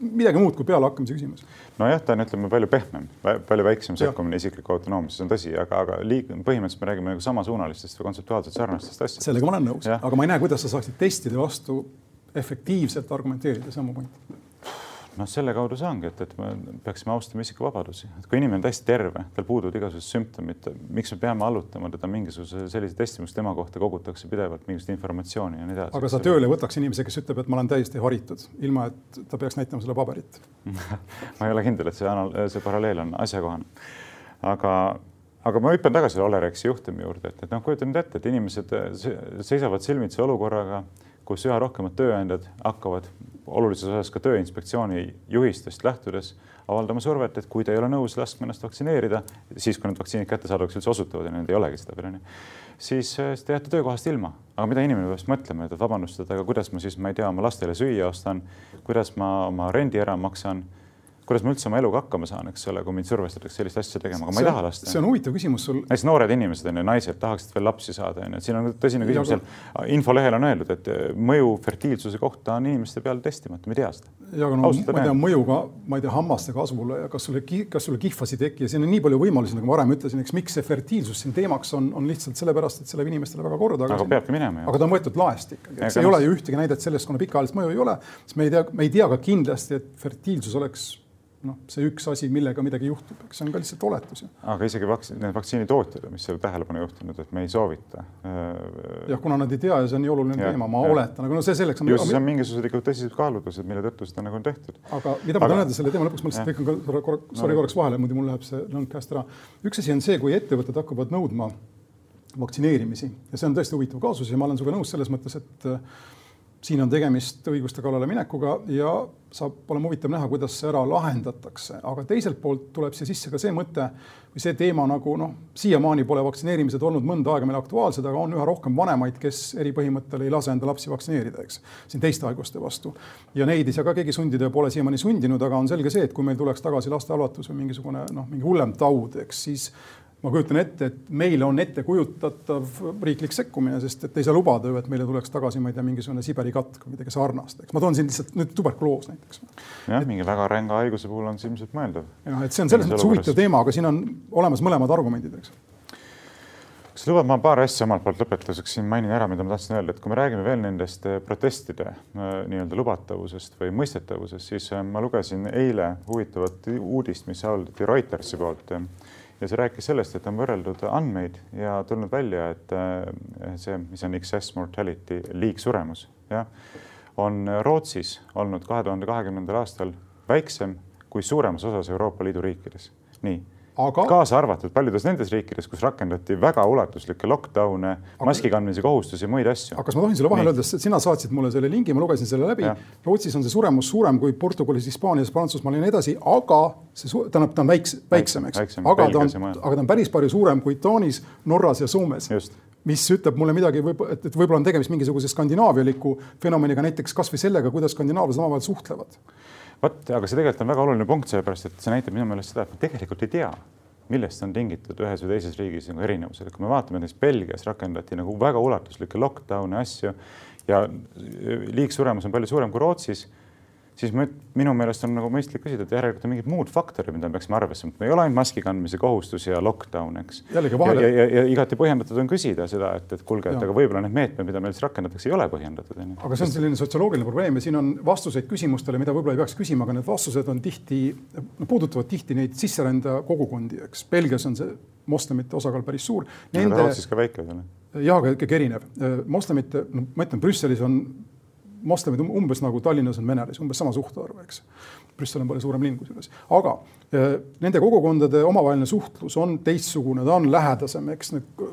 midagi muud kui pealehakkamise küsimus. nojah, ta on, ütleme palju pehmem, palju väiksem sekkumine isiklikku autonoomiasse, see on tõsi, aga, aga liig-, põhimõtteliselt me räägime nagu samasuunalistest või kontseptuaalselt sarnastest asjadest. sellega ma olen nõus, aga ma ei näe, kuidas sa saaksid testide vastu efektiivselt argumenteerida, see on mu point noh, selle kaudu see ongi, et, et me peaksime austama isikuvabadusi, et kui inimene on täiesti terve, tal puuduvad igasugused sümptomid, miks me peame allutama teda mingisuguse sellise testimise, kus tema kohta kogutakse pidevalt mingisugust informatsiooni ja nii edasi. aga sa tööle võtaks inimese, kes ütleb, et ma olen täiesti haritud, ilma et ta peaks näitama selle paberit *laughs* ma ei ole kindel, et see, see paralleel on asjakohane. aga aga ma hüppan tagasi Olerexi juhtumi juurde, et, et noh, kujuta nüüd ette, et inimesed seisavad silmitsi olukorraga, kus üha rohkemad tööandjad hakkavad olulises osas ka Tööinspektsiooni juhistest lähtudes avaldama survet, et kui te ei ole nõus laskma ennast vaktsineerida, siis kui need vaktsiinid kättesaadavaks üldse osutuvad ja need ei olegi seda veel onju, siis te jääte töökohast ilma. aga mida inimene peab siis mõtlema, et vabandust, et aga kuidas ma siis, ma ei tea, oma lastele süüa ostan, kuidas ma oma rendi ära maksan kuidas ma üldse oma eluga hakkama saan, eks ole, kui mind survestatakse sellist asja tegema, aga ma ei taha lasta. see on huvitav küsimus sul. näiteks noored inimesed on ju, naised tahaksid veel lapsi saada, on ju, et siin on tõsine küsimus seal. infolehel on öeldud, et mõju fertiilsuse kohta on inimeste peal testimata, me ei tea seda. ja aga no Ausalt ma ei tea, mõjuga, ma ei tea, hammaste kasvule ja kas sulle, kas sulle kihvas ei teki ja siin on nii palju võimalusi, nagu ma varem ütlesin, eks miks see fertiilsus siin teemaks on, on lihtsalt sellepärast, et see läheb inimestele väga korda. aga peabki minema. aga ta on võetud laest ikkagi, eks ei ole ju ühtegi näidet sellest, kuna pikaajalist mõju ei ole, siis me ei tea, me ei tea ka kindlasti, et fertiilsus oleks noh, see üks asi, millega midagi juhtub, eks see on ka lihtsalt oletus. aga isegi vaktsiin, need vaktsiinitootjad, mis selle tähelepanu juhtinud, et me ei soovita. Äh, jah, kuna nad ei tea ja see on nii oluline ja, teema, ma ja. oletan, aga no see selleks on. ju, siis on mingisugused ikka tõsised kaalutlused, mille tõttu seda nagu on tehtud. aga mida ma tahan öelda selle teema lõpuks, ma lihtsalt lõikan korra, korra, sorry korraks vahele, muidu mul läheb see lõng käest ära. üks asi on see, kui ettevõtted hakkavad nõudma vaktsineerimisi ja see on tõesti huvitav kaasus ja ma olen sinuga nõus selles mõttes, et siin on tegemist õiguste kallale minekuga ja saab olema huvitav näha, kuidas see ära lahendatakse, aga teiselt poolt tuleb siia sisse ka see mõte või see teema nagu noh, siiamaani pole vaktsineerimised olnud mõnda aega meil aktuaalsed, aga on üha rohkem vanemaid, kes eri põhimõttel ei lase enda lapsi vaktsineerida, eks, siin teiste haiguste vastu. ja neid ei saa ka keegi sundida ja pole siiamaani sundinud, aga on selge see, et kui meil tuleks tagasi lastehalvatus või mingisugune noh, mingi hullem taud, eks siis ma kujutan ette, et meile on ettekujutatav riiklik sekkumine, sest et ei saa lubada ju, et meile tuleks tagasi, ma ei tea, mingisugune Siberi katk või midagi sarnast, eks ma toon siin lihtsalt nüüd tuberkuloos näiteks. jah, mingi väga ränga haiguse puhul on see ilmselt mõeldav. jah, et see on selles mõttes huvitav teema, aga siin on olemas mõlemad argumendid, eks. Kas lubad, ma paar asja omalt poolt lõpetuseks siin mainin ära, mida ma tahtsin öelda, et kui me räägime veel nendest eh, protestide eh, nii-öelda lubatavusest või mõistetavusest, siis eh, ma lugesin eile huvitavat uudist, mis avaldati Reutersi poolt ja see rääkis sellest, et on võrreldud andmeid ja tulnud välja, et äh, see, mis on excess mortality, liigsuremus, jah, on Rootsis olnud kahe tuhande kahekümnendal aastal väiksem kui suuremas osas Euroopa Liidu riikides. nii, aga kaasa arvatud paljudes nendes riikides, kus rakendati väga ulatuslikke lockdown'e, maski kandmise kohustusi ja muid asju. aga kas ma tohin sulle vahele öelda, sina saatsid mulle selle lingi, ma lugesin selle läbi. Rootsis on see suremus suurem kui Portugalis, Hispaanias, Prantsusmaal ja nii edasi, aga see tähendab, ta on väikse, väiksem, eks, aga ta on, aga ta on päris palju suurem kui Taanis, Norras ja Soomes. mis ütleb mulle midagi, et, et võib-olla on tegemist mingisuguse skandinaavialiku fenomeniga, näiteks kasvõi sellega, kuidas skandinaavlased omavahel suhtlevad vot, aga see tegelikult on väga oluline punkt, sellepärast et see näitab minu meelest seda, et me tegelikult ei tea, millest on tingitud ühes või teises riigis nagu erinevused. kui me vaatame näiteks Belgias rakendati nagu väga ulatuslikke lockdown'e asju ja liigsuremus on palju suurem kui Rootsis siis me, minu meelest on nagu mõistlik küsida, et järelikult on mingid muud faktorid, mida me peaksime arvesse võtma, ei ole ainult maski kandmise kohustus ja lockdown, eks. Vahele... ja, ja, ja, igati põhjendatud on küsida seda, et, et kuulge, et aga võib-olla need meetmed, mida meil siis rakendatakse, ei ole põhjendatud. aga see on selline sotsioloogiline probleem ja siin on vastuseid küsimustele, mida võib-olla ei peaks küsima, aga need vastused on tihti, puudutavad tihti neid sisserändaja kogukondi, eks. Belgias on see moslemite osakaal päris suur. Nende... Rootsis ka väike veel. jah, aga ikkagi erinev. moslemite, no ma ütlen, Brüsselis on moslemid umbes nagu Tallinnas on venelased, umbes sama suhtarv, eks. Brüssel on palju suurem linn kusjuures, aga eh, nende kogukondade omavaheline suhtlus on teistsugune, ta on lähedasem, eks need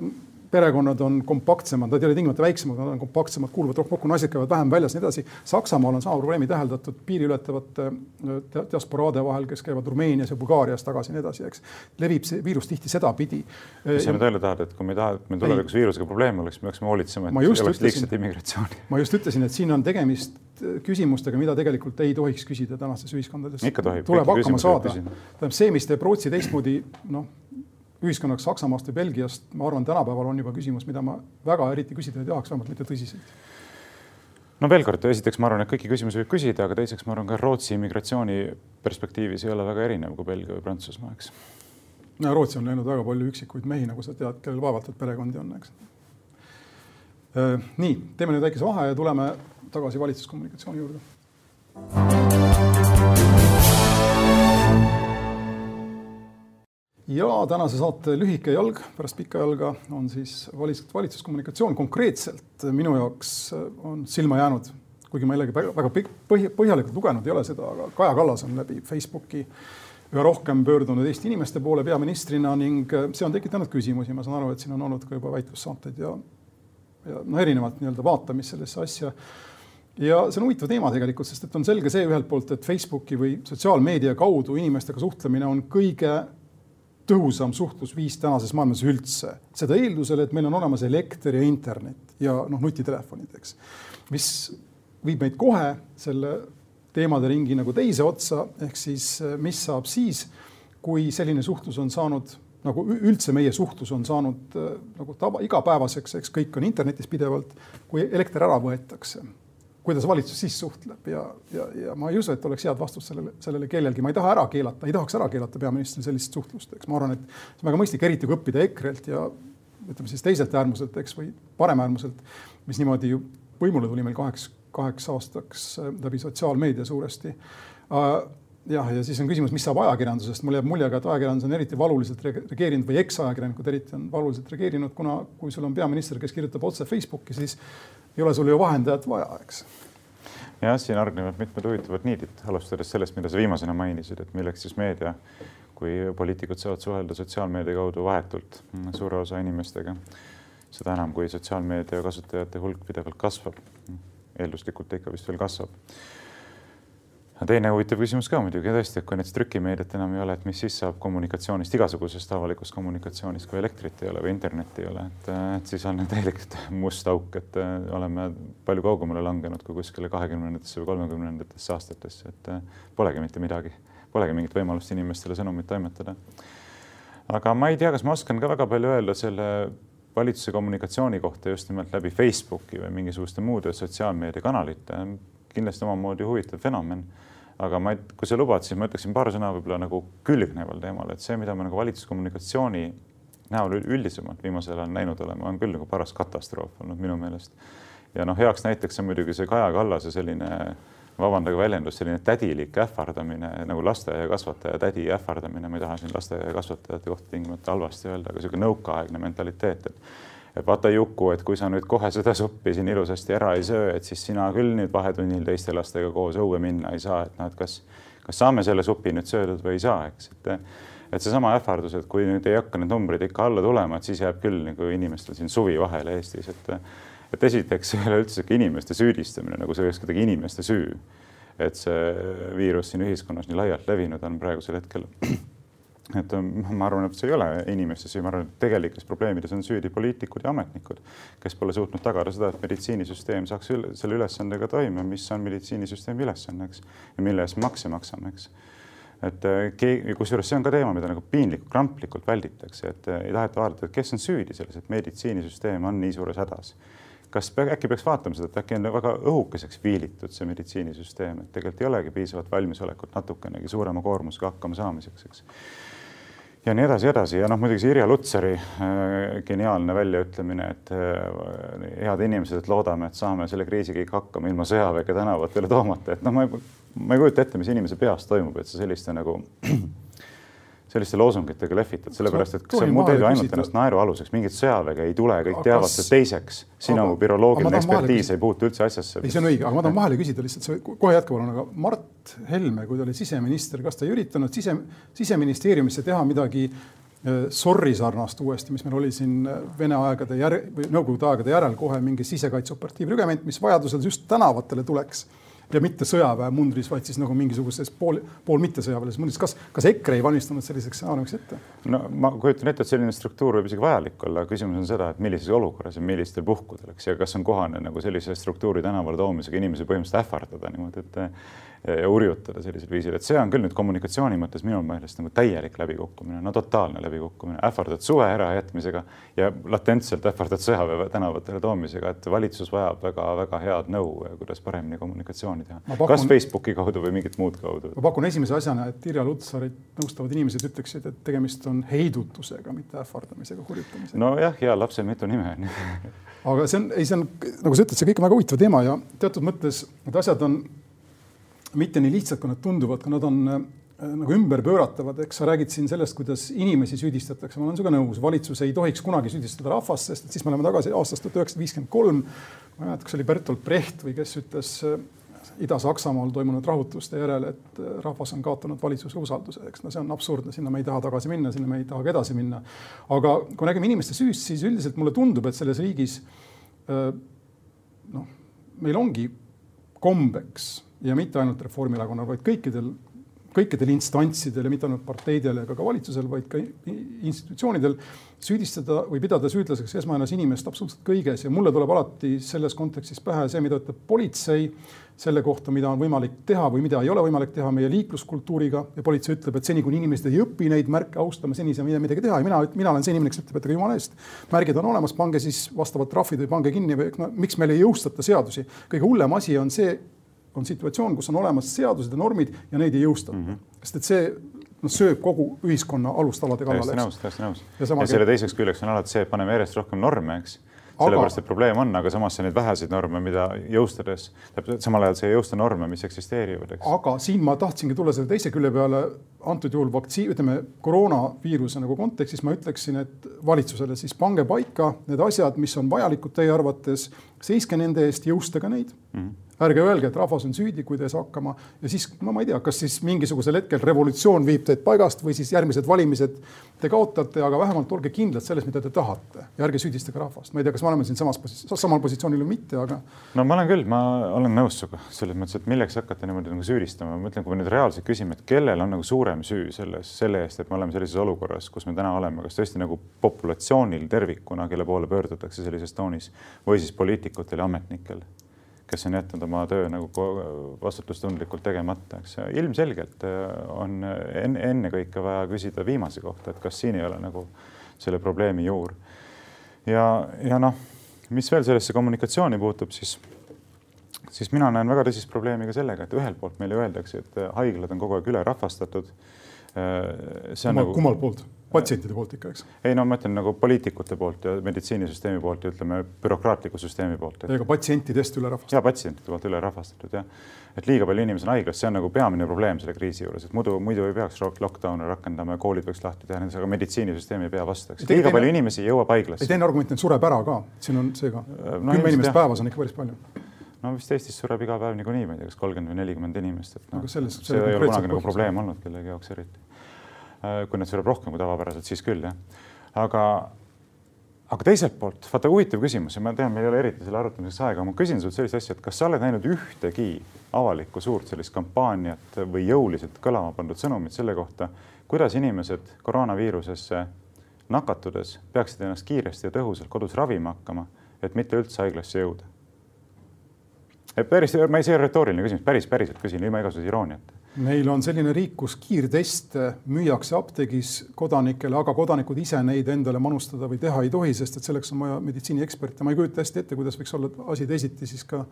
perekonnad on kompaktsemad, nad ei ole tingimata väiksemad, nad on kompaktsemad, kuuluvad rohkem kokku, naised käivad vähem väljas, nii edasi. Saksamaal on sama probleemi täheldatud piiri ületavate äh, diasporaade vahel, kes käivad Rumeenias ja Bulgaarias tagasi ja nii edasi, eks. levib see viirus tihti sedapidi. mis sa nüüd öelda tahad, et kui me ei taha, et meil tulevikus viirusega probleeme oleks, me peaksime hoolitsema, et ei oleks liigset immigratsiooni? ma just ütlesin, et siin on tegemist küsimustega, mida tegelikult ei tohiks küsida tänastes ühiskondades. tuleb hakkama saada. tähendab see, mis teeb Rootsi teistmoodi, noh ühiskonnaks Saksamaast või Belgiast, ma arvan, tänapäeval on juba küsimus, mida ma väga eriti küsida ei tahaks, vähemalt mitte tõsiselt. no veel kord, esiteks ma arvan, et kõiki küsimusi võib küsida, aga teiseks ma arvan ka Rootsi immigratsiooni perspektiivis ei ole väga erinev kui Belgia või Prantsusmaa, eks. no Rootsi on läinud väga palju üksikuid mehi, nagu sa tead, kellel vaevalt et perekondi on, eks. Äh, nii, teeme nüüd väikese vahe ja tuleme tagasi valitsuskommunikatsiooni juurde. Ja tänase saate lühike jalg pärast pikka jalga on siis valitsus, valitsuskommunikatsioon. konkreetselt minu jaoks on silma jäänud, kuigi ma jällegi väga põhi, põhjalikult lugenud ei ole seda, aga Kaja Kallas on läbi Facebooki üha rohkem pöördunud Eesti inimeste poole peaministrina ning see on tekitanud küsimusi. ma saan aru, et siin on olnud ka juba väitlussaateid ja, ja no erinevat nii-öelda vaatamist sellesse asja ja see on huvitav teema tegelikult, sest et on selge see ühelt poolt, et Facebooki või sotsiaalmeedia kaudu inimestega suhtlemine on kõige tõhusam suhtlusviis tänases maailmas üldse. seda eeldusel, et meil on olemas elekter ja internet ja noh, nutitelefonid, eks. mis viib meid kohe selle teemade ringi nagu teise otsa, ehk siis mis saab siis, kui selline suhtlus on saanud nagu üldse meie suhtlus on saanud nagu tava, igapäevaseks, eks kõik on internetis pidevalt, kui elekter ära võetakse kuidas valitsus siis suhtleb ja, ja, ja ma ei usu, et oleks head vastust sellele, sellele kellelgi, ma ei taha ära keelata, ei tahaks ära keelata peaministril sellist suhtlust, eks ma arvan, et see on väga mõistlik, eriti kui õppida EKRE-lt ja ütleme siis teiselt äärmuselt, eks, või paremäärmuselt, mis niimoodi ju võimule tuli meil kaheks, kaheks aastaks äh, läbi sotsiaalmeedia suuresti. Uh, jah, ja siis on küsimus, mis saab ajakirjandusest, mul jääb mulje ka, et ajakirjandus on eriti valuliselt reageerinud või eksajakirjanikud eriti on valuliselt reageerinud, kuna kui sul on peaminister, kes kirjutab otse Facebooki, siis ei ole sul ju vahendajat vaja, eks jah, siin hargnevad mitmed huvitavad niidid, alustades sellest, mida sa viimasena mainisid, et milleks siis meedia, kui poliitikud saavad suhelda sotsiaalmeedia kaudu vahetult suure osa inimestega. seda enam, kui sotsiaalmeedia kasutajate hulk pidevalt kasvab. eelduslikult ta ikka vist veel kasvab teine huvitav küsimus ka muidugi tõesti, et kui näiteks trükimeediat enam ei ole, et mis siis saab kommunikatsioonist, igasugusest avalikust kommunikatsioonist, kui elektrit ei ole või internetti ei ole, et, et siis on täielik *laughs* must auk, et äh, oleme palju kaugemale langenud kui kuskile kahekümnendatesse või kolmekümnendatesse aastatesse, et äh, polegi mitte midagi, polegi mingit võimalust inimestele sõnumit toimetada. aga ma ei tea, kas ma oskan ka väga palju öelda selle valitsuse kommunikatsiooni kohta just nimelt läbi Facebooki või mingisuguste muude sotsiaalmeediakanalite. kindlasti omamoodi huvitav fenomen aga ma, kui sa lubad, siis ma ütleksin paar sõna võib-olla nagu külgneval teemal, et see, mida me nagu valitsuskommunikatsiooni näol üldisemalt viimasel ajal näinud oleme, on küll nagu paras katastroof olnud minu meelest. ja noh, heaks näiteks on muidugi see Kaja Kallase selline, vabandage väljendus, selline tädilik ähvardamine nagu lasteaiakasvataja tädi ähvardamine, ma ei taha siin lasteaiakasvatajate kohta tingimata halvasti öelda, aga niisugune nõukaaegne mentaliteet, et et vaata Juku, et kui sa nüüd kohe seda suppi siin ilusasti ära ei söö, et siis sina küll nüüd vahetunnil teiste lastega koos õue minna ei saa, et noh, et kas, kas saame selle supi nüüd söödud või ei saa, eks, et et seesama ähvardus, et kui nüüd ei hakka need numbrid ikka alla tulema, et siis jääb küll nagu inimestel siin suvi vahele Eestis, et et esiteks ei ole üldse inimeste süüdistamine nagu see oleks kuidagi inimeste süü. et see viirus siin ühiskonnas nii laialt levinud on praegusel hetkel et ähm, ma arvan, et see ei ole inimeste süü, ma arvan, et tegelikes probleemides on süüdi poliitikud ja ametnikud, kes pole suutnud tagada seda, et meditsiinisüsteem saaks üle, selle ülesandega toime, mis on meditsiinisüsteemi ülesanne, eks, ja mille eest makse maksame, eks. et äh, keegi, kusjuures see on ka teema, mida nagu piinlikult, kramplikult välditakse, et äh, ei taheta vaadata, et kes on süüdi selles, et meditsiinisüsteem on nii suures hädas kas äkki peaks vaatama seda, et äkki on väga õhukeseks viilitud see meditsiinisüsteem, et tegelikult ei olegi piisavat valmisolekut natukenegi suurema koormusega hakkama saamiseks, eks ja nii edasi, edasi. Ja noh, muidugi see Irja Lutsari äh, geniaalne väljaütlemine, et äh, head inimesed, et loodame, et saame selle kriisiga ikka hakkama ilma sõjaväge tänavatele toomata, et noh, ma ei, ma ei kujuta ette, mis inimese peas toimub, et sa selliste nagu selliste loosungitega lehvitad, sellepärast et sa teed ju ainult ennast naerualuseks, mingit sõjaväge ei tule, kõik teavad kas... seda. teiseks, sinu viroloogiline ekspertiis ei puutu üldse asjasse. ei, see on õige, aga ma tahan vahele küsida lihtsalt, see kohe jätka palun, aga Mart Helme, kui ta oli siseminister, kas ta ei üritanud sise, siseministeeriumisse teha midagi äh, sorry sarnast uuesti, mis meil oli siin äh, Vene aegade järel või Nõukogude aegade järel kohe mingi sisekaitseoperatiivrügement, mis vajadusel just tänavatele tuleks ja mitte sõjaväemundris, vaid siis nagu mingisuguses pool, pool mittesõjaväelises mundris. kas, kas EKRE ei valmistanud selliseks stsenaariumiks ette? no ma kujutan ette, et selline struktuur võib isegi vajalik olla, küsimus on seda, et millises olukorras ja millistel puhkudel, eks, ja kas on kohane nagu sellise struktuuri tänavale toomisega inimesi põhimõtteliselt ähvardada niimoodi, et ja urjutada sellisel viisil, et see on küll nüüd kommunikatsiooni mõttes minu meelest nagu täielik läbikukkumine, no totaalne läbikukkumine, ähvardad suve ärajätmisega ja latentselt ähvardad sõjaväe tänavatele toomisega, et valitsus vajab väga-väga head nõu, kuidas paremini kommunikatsiooni teha. Pakun, kas Facebooki kaudu või mingit muud kaudu. ma pakun esimese asjana, et Irja Lutsarit nõustavad inimesed ütleksid, et tegemist on heidutusega, mitte ähvardamisega, hurjutamisega. nojah, heal lapsel mitu nime on *laughs* aga see on, ei, see on, nagu sa ütled, see kõik on väga huvitav teema ja teatud mõttes need asjad on mitte nii lihtsad, kui nad tunduvad, kui nad on äh, nagu ümberpööratavad, eks sa räägid siin sellest, kuidas inimesi süüdistatakse, ma olen sinuga nõus, valitsus ei tohiks kunagi süüdistada rahvast, sest et siis me oleme tagasi aastast tuhat üheksasada viiskümmend kolm. ma ei mäleta, kas oli Bertolt Brecht või kes ütles äh, Ida-Saksamaal toimunud rahutuste järel, et äh, rahvas on kaotanud valitsuse usalduse, eks no see on absurdne, sinna me ei taha tagasi minna, sinna me ei taha ka edasi minna. aga kui räägime inimeste süüst, siis üldiselt mulle tundub, et selles riigis noh, meil ongi kombeks ja mitte ainult Reformierakonnal, vaid kõikidel, kõikidel instantsidel ja mitte ainult parteidel ega ka valitsusel, vaid ka institutsioonidel süüdistada või pidada süüdlaseks esmajoones inimest absoluutselt kõiges ja mulle tuleb alati selles kontekstis pähe see, mida ütleb politsei selle kohta, mida on võimalik teha või mida ei ole võimalik teha meie liikluskultuuriga ja politsei ütleb, et seni, kuni inimesed ei õpi neid märke austama, seni ei saa midagi teha ja mina, mina olen see inimene, kes ütleb, et aga jumala eest, märgid on olemas, pange siis vastavad trahvid või pange kinni või no, miks meil ei jõustata seadusi. kõige hullem asi on see, on situatsioon, kus on olemas seadused ja normid ja neid ei jõustata mm. -hmm. sest et see noh, sööb kogu ühiskonna alustalade kallale. täiesti nõus, täiesti nõus. ja, ja selle teiseks küljeks on alati see, et paneme järjest rohkem norme, eks sellepärast, et probleem on, aga samas neid väheseid norme, mida jõustades, täpselt samal ajal sa ei jõusta norme, mis eksisteerivad, eks. aga siin ma tahtsingi tulla selle teise külje peale, antud juhul vaktsiin, ütleme koroonaviiruse nagu kontekstis ma ütleksin, et valitsusele siis pange paika need asjad, mis on vajalikud teie arvates, seiske nende eest, jõustage neid mm. -hmm ärge öelge, et rahvas on süüdi, kui te ei saa hakkama ja siis no ma ei tea, kas siis mingisugusel hetkel revolutsioon viib teid paigast või siis järgmised valimised te kaotate, aga vähemalt olge kindlad selles, mida te tahate ja ärge süüdistage rahvast. ma ei tea, kas me oleme siin samas posi-, samal positsioonil või mitte, aga. no ma olen küll, ma olen nõus sinuga selles mõttes, et milleks hakata niimoodi nagu süüdistama, ma mõtlen, kui me nüüd reaalselt küsime, et kellel on nagu suurem süü selles, selle eest, et me oleme sellises olukorras, kus me täna oleme, kas tõesti nagu populatsioonil tervikuna, kelle poole pöördutakse sellises toonis või siis poliitikutel ja ametnikel kes on jätnud oma töö nagu vastutustundlikult tegemata, eks ilmselgelt äh, on ennekõike vaja küsida viimase kohta, et kas siin ei ole nagu selle probleemi juur. ja, ja noh, mis veel sellesse kommunikatsiooni puutub, siis, siis mina näen väga tõsist probleemi ka sellega, et ühelt poolt meile öeldakse, et haiglad on kogu aeg ülerahvastatud. Äh, see on kummal, nagu. kummalt poolt? Patsientide poolt ikka, eks? ei no ma ütlen nagu poliitikute poolt ja meditsiinisüsteemi poolt ja ütleme bürokraatliku süsteemi poolt et.... ega patsientidest ülerahvastatud. ja patsientide poolt ülerahvastatud jah, et liiga palju inimesi on haiglas, see on nagu peamine probleem selle kriisi juures, et muidu, muidu ei peaks lockdown'e rakendama ja koolid võiks lahti teha, aga meditsiinisüsteem ei pea vastu, eks. liiga palju inimesi jõuab haiglasse. teine argument, et sureb ära ka, siin on see ka no,. kümme inimest päevas on ikka päris palju no vist Eestis sureb iga päev niikuinii, ma ei tea, kas kolmkümmend või nelikümmend inimest, et noh, see ei ole kunagi nagu probleem olnud kellegi jaoks eriti. Kui neid sureb rohkem kui tavapäraselt, siis küll jah. aga, aga teiselt poolt, vaata huvitav küsimus ja ma tean, meil ei ole eriti selle arutamiseks aega, ma küsin sult sellist asja, et kas sa oled näinud ühtegi avalikku suurt sellist kampaaniat või jõuliselt kõlama pandud sõnumit selle kohta, kuidas inimesed koroonaviirusesse nakatudes peaksid ennast kiiresti ja tõhusalt kodus ravima hakkama, et mitte üldse haiglasse jõuda päris, ma ei, see ole retooriline küsimus, päris, päriselt küsin ilma igasuguse irooniata. Meil on selline riik, kus kiirteste müüakse apteegis kodanikele, aga kodanikud ise neid endale manustada või teha ei tohi, sest et selleks on vaja meditsiinieksperte. ma ei kujuta hästi ette, kuidas võiks olla asi teisiti siis ka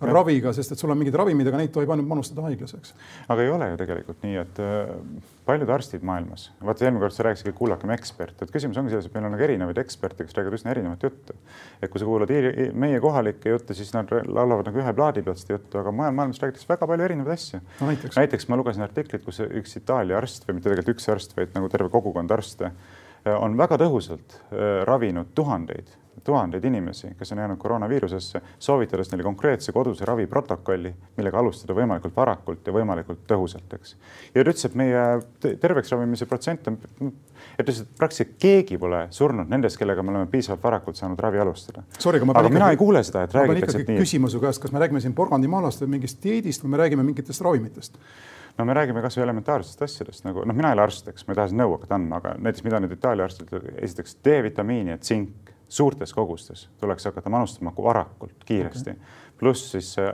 raviga, sest et sul on mingid ravimid, aga neid tohib ainult manustada haiglas, eks. aga ei ole ju tegelikult nii, et äh, paljud arstid maailmas, vaata eelmine kord sa rääkisid, et kuulakem eksperte, et küsimus ongi selles, et meil on nagu erinevaid eksperte, kes räägivad üsna erinevat juttu. et kui sa kuulad meie kohalikke jutte, siis nad laulavad nagu ühe plaadi pealt seda juttu, aga mujal maailmas räägitakse väga palju erinevaid asju no,. näiteks. ma lugesin artiklit, kus üks Itaalia arst või mitte tegelikult üks arst, vaid nagu terve kogukond arste on väga tõhusalt äh, ravinud tuhandeid tuhandeid inimesi, kes on jäänud koroonaviirusesse, soovitades neile konkreetse koduse raviprotokolli, millega alustada võimalikult varakult ja võimalikult tõhusalt, eks. ja ta ütles, et meie terveks ravimise protsent on, et ütles, et praktiliselt keegi pole surnud nendest, kellega me oleme piisavalt varakult saanud ravi alustada. aga, aga mina ikkagi, ei kuule seda, et räägitakse, et nii. küsima su käest, kas me räägime siin porgandimaalast või mingist dieedist või me räägime mingitest ravimitest? no me räägime kasvõi elementaarsetest asjadest nagu noh, mina ei ole arst, eks ma ei taha siin nõu hakata andma, aga näiteks mida nüüd Itaalia arstid esiteks D-vitamiini ja tsink suurtes kogustes tuleks hakata manustama varakult, kiiresti okay pluss siis see,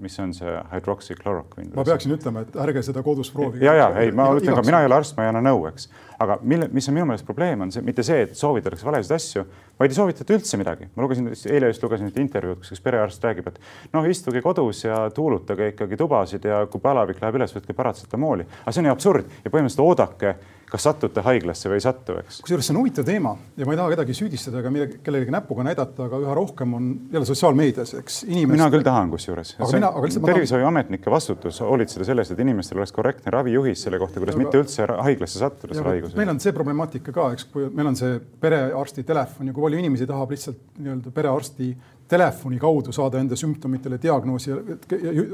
mis on see hüdroksüklorokviin. ma peaksin ütlema, et ärge seda kodus proovige. ja, ja ei, ma ütlen ka, mina ei ole arst, ma ei anna nõu, eks, aga mille, mis on minu meelest probleem, on see mitte see, et soovitatakse valesid asju, vaid ei soovitata üldse midagi. ma lugesin, eile just lugesin intervjuud, kus üks perearst räägib, et noh, istuge kodus ja tuulutage ikkagi tubasid ja kui palavik läheb üles, võtke paratsetamooli. aga see on ju absurd ja põhimõtteliselt oodake kas satute haiglasse või ei satu, eks. kusjuures see on huvitav teema ja ma ei taha kedagi süüdistada ega kellelegi näpuga näidata, aga üha rohkem on jälle sotsiaalmeedias, eks inimesed. mina küll tahan kusjuures. tervishoiuametnike vastutus hoolitseda selles, et inimestel oleks korrektne ravijuhis selle kohta, kuidas aga... mitte üldse haiglasse sattuda selle haigusega. meil on see problemaatika ka, eks, kui meil on see perearsti telefon ja kui palju inimesi tahab lihtsalt nii-öelda perearsti telefoni kaudu saada enda sümptomitele diagnoosi,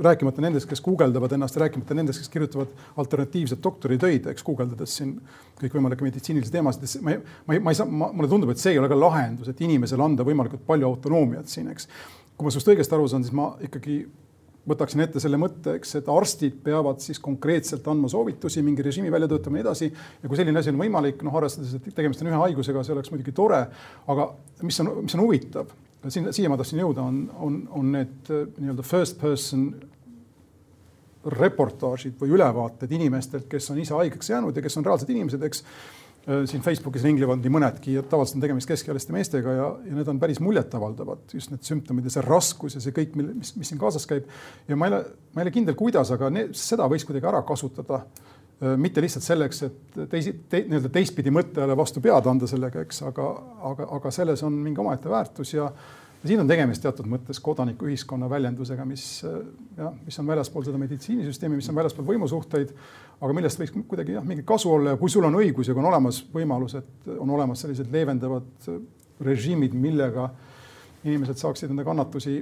rääkimata nendest, kes guugeldavad ennast, rääkimata nendest, kes kirjutavad alternatiivset doktoritöid, eks guugeldades siin kõikvõimalikke meditsiinilisi teemasid, ma ei, ma ei, ma ei saa, mulle tundub, et see ei ole ka lahendus, et inimesele anda võimalikult palju autonoomiat siin, eks. kui ma sinust õigesti aru saan, siis ma ikkagi võtaksin ette selle mõtte, eks, et arstid peavad siis konkreetselt andma soovitusi, mingi režiimi välja töötama ja nii edasi. ja kui selline asi on võimalik, noh, arvestades, et tegemist on ühe haigusega, see oleks muidugi tore. aga mis on, mis on huvitav, siin, siia ma tahtsin jõuda, on, on, on need äh, nii-öelda first person reportaažid või ülevaated inimestelt, kes on ise haigeks jäänud ja kes on reaalsed inimesed, eks äh, siin Facebookis ringlevad nii mõnedki ja tavaliselt on tegemist keskealiste meestega ja, ja need on päris muljetavaldavad, just need sümptomid ja see raskus ja see kõik, mis, mis siin kaasas käib. ja ma ei ole, ma ei ole kindel, kuidas, aga need, seda võiks kuidagi ära kasutada Äh, mitte lihtsalt selleks, et teisi te, nii-öelda teistpidi mõttele vastu pead anda sellega, eks, aga, aga, aga selles on mingi omaette väärtus ja, ja siin on tegemist teatud mõttes kodanikuühiskonna väljendusega, mis jah, mis on väljaspool seda meditsiinisüsteemi, mis on väljaspool võimusuhteid, aga millest võiks kuidagi jah, mingi kasu olla ja kui sul on õigus ja kui on olemas võimalus, et on olemas sellised leevendavad režiimid, millega inimesed saaksid enda kannatusi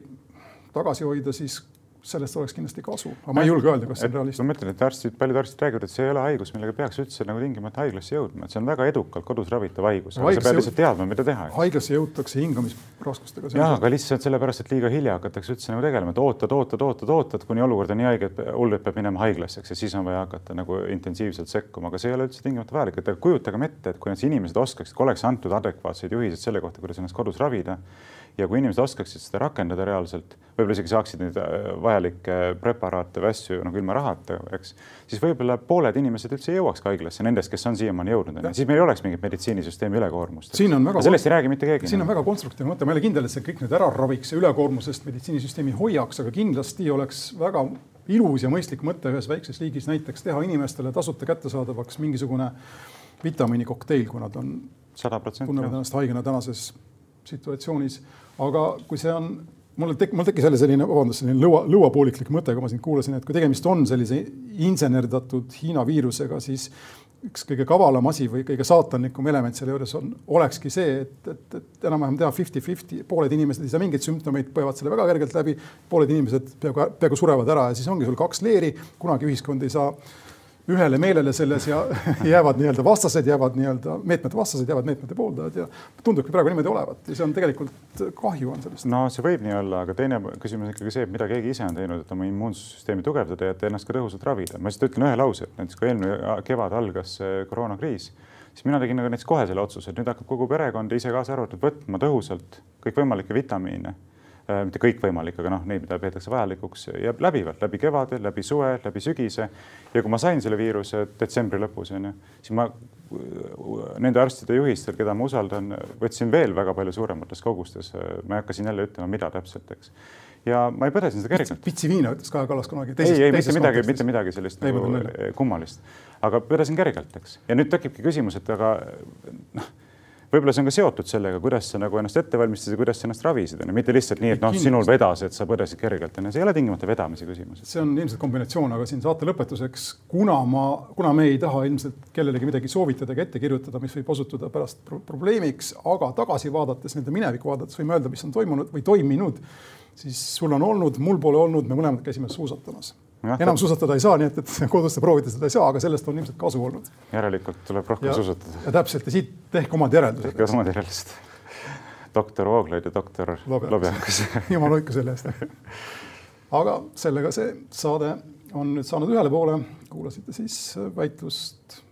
tagasi hoida, siis sellest oleks kindlasti kasu, aga ma ei julge öelda, kas see on realistlik. ma mõtlen, et arstid, paljud arstid räägivad, et see ei ole haigus, millega peaks üldse nagu tingimata haiglasse jõudma, et see on väga edukalt kodus ravitav haigus, aga sa pead lihtsalt teadma, mida teha. haiglasse jõutakse hingamisraskustega. jah, aga lihtsalt sellepärast, et liiga hilja hakatakse üldse nagu tegelema, et ootad, ootad, ootad, ootad, kuni olukord on nii haige, et hull, et peab minema haiglasse, eks, ja siis on vaja hakata nagu intensiivselt sekkuma, aga see ei ole üldse tingimata vajalik, et kujutagem ette, et kui need inimesed oskaksid, kui oleks antud adekvaatseid juhiseid selle kohta, kuidas ennast kodus ravida ja kui inimesed oskaksid seda rakendada reaalselt, võib-olla isegi saaksid neid äh, vajalikke preparaate või asju nagu ilma rahata, eks, siis võib-olla pooled inimesed üldse ei jõuaks haiglasse, nendest, kes on siiamaani jõudnud, siis meil ei oleks mingit meditsiinisüsteemi ülekoormust. sellest ei räägi mitte keegi. siin on väga konstruktiivne mõte, ma ei ole kindel, et see kõik nüüd ära raviks ja ülekoormusest meditsiinisüsteemi hoiaks, aga kindlasti oleks väga ilus ja mõistlik mõte ühes väikses riigis näiteks teha inimestele tasuta kättesaadavaks mingisugune vitamiinikokteil, kui nad on, tunnevad ennast haigena tänases situatsioonis aga kui see on, mul tek-, mul tekkis jälle selline, vabandust, selline lõua, lõuapooliklik mõte, kui ma sind kuulasin, et kui tegemist on sellise insenerdatud Hiina viirusega, siis üks kõige kavalam asi või kõige saatanlikum element selle juures on, olekski see, et, et, et enam-vähem teha fifty-fifty, pooled inimesed ei saa mingeid sümptomeid, põevad selle väga kergelt läbi, pooled inimesed peaaegu, peaaegu surevad ära ja siis ongi sul kaks leeri, kunagi ühiskond ei saa ühele meelele selles ja *laughs* jäävad nii-öelda vastased, jäävad nii-öelda meetmete vastased, jäävad meetmete pooldajad ja tundubki praegu niimoodi olevat ja see on tegelikult kahju on sellest. no see võib nii olla, aga teine küsimus on ikkagi see, et mida keegi ise on teinud, et oma immuunsüsteemi tugevdada ja et ennast ka tõhusalt ravida. ma lihtsalt ütlen ühe lause, et näiteks kui eelmine kevad algas koroonakriis, siis mina tegin nagu näiteks kohe selle otsuse, et nüüd hakkab kogu perekond ise kaasa arvatud võtma tõhusalt kõikvõimalikke vitamiine Äh, mitte kõikvõimalik, aga noh, neid, mida peetakse vajalikuks ja läbivalt läbi kevade, läbi suve, läbi sügise. ja kui ma sain selle viiruse detsembri lõpus onju, siis ma äh, nende arstide juhistel, keda ma usaldan, võtsin veel väga palju suuremates kogustes. ma ei hakka siin jälle ütlema, mida täpselt, eks. ja ma ei põdesin seda kergelt. pitsi viina ütles Kaja Kallas kunagi. ei, ei mitte midagi, mitte midagi sellist ei, nagu kummalist, aga põdesin kergelt, eks. ja nüüd tekibki küsimus, et aga noh võib-olla see on ka seotud sellega, kuidas sa nagu ennast ette valmistasid ja kuidas sa ennast ravisid, onju, mitte lihtsalt nii, et noh, sinul vedas, et sa põdesid kergelt, onju, see ei ole tingimata vedamise küsimus. see on ilmselt kombinatsioon, aga siin saate lõpetuseks, kuna ma, kuna me ei taha ilmselt kellelegi midagi soovitada ega ette kirjutada, mis võib osutuda pärast pro probleemiks, aga tagasi vaadates, nii-öelda minevikku vaadates võime öelda, mis on toimunud või toiminud, siis sul on olnud, mul pole olnud, me mõlemad käisime suusatamas enam suusatada ei saa, nii et, et *laughs* kodus proovida seda ei saa, aga sellest on ilmselt kasu olnud. järelikult tuleb rohkem ja, suusatada. ja täpselt ja siit tehke omad järeldused. tehke omad järeldused. *laughs* doktor Vooglaid ja doktor Lobjakas *laughs* jumal hoidku selle eest. aga sellega see saade on nüüd saanud ühele poole. kuulasite siis väitlust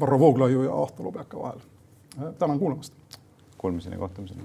Varro Vooglaiu ja Ahto Lobjaka vahel. tänan kuulamast. Kuulmiseni, kohtumiseni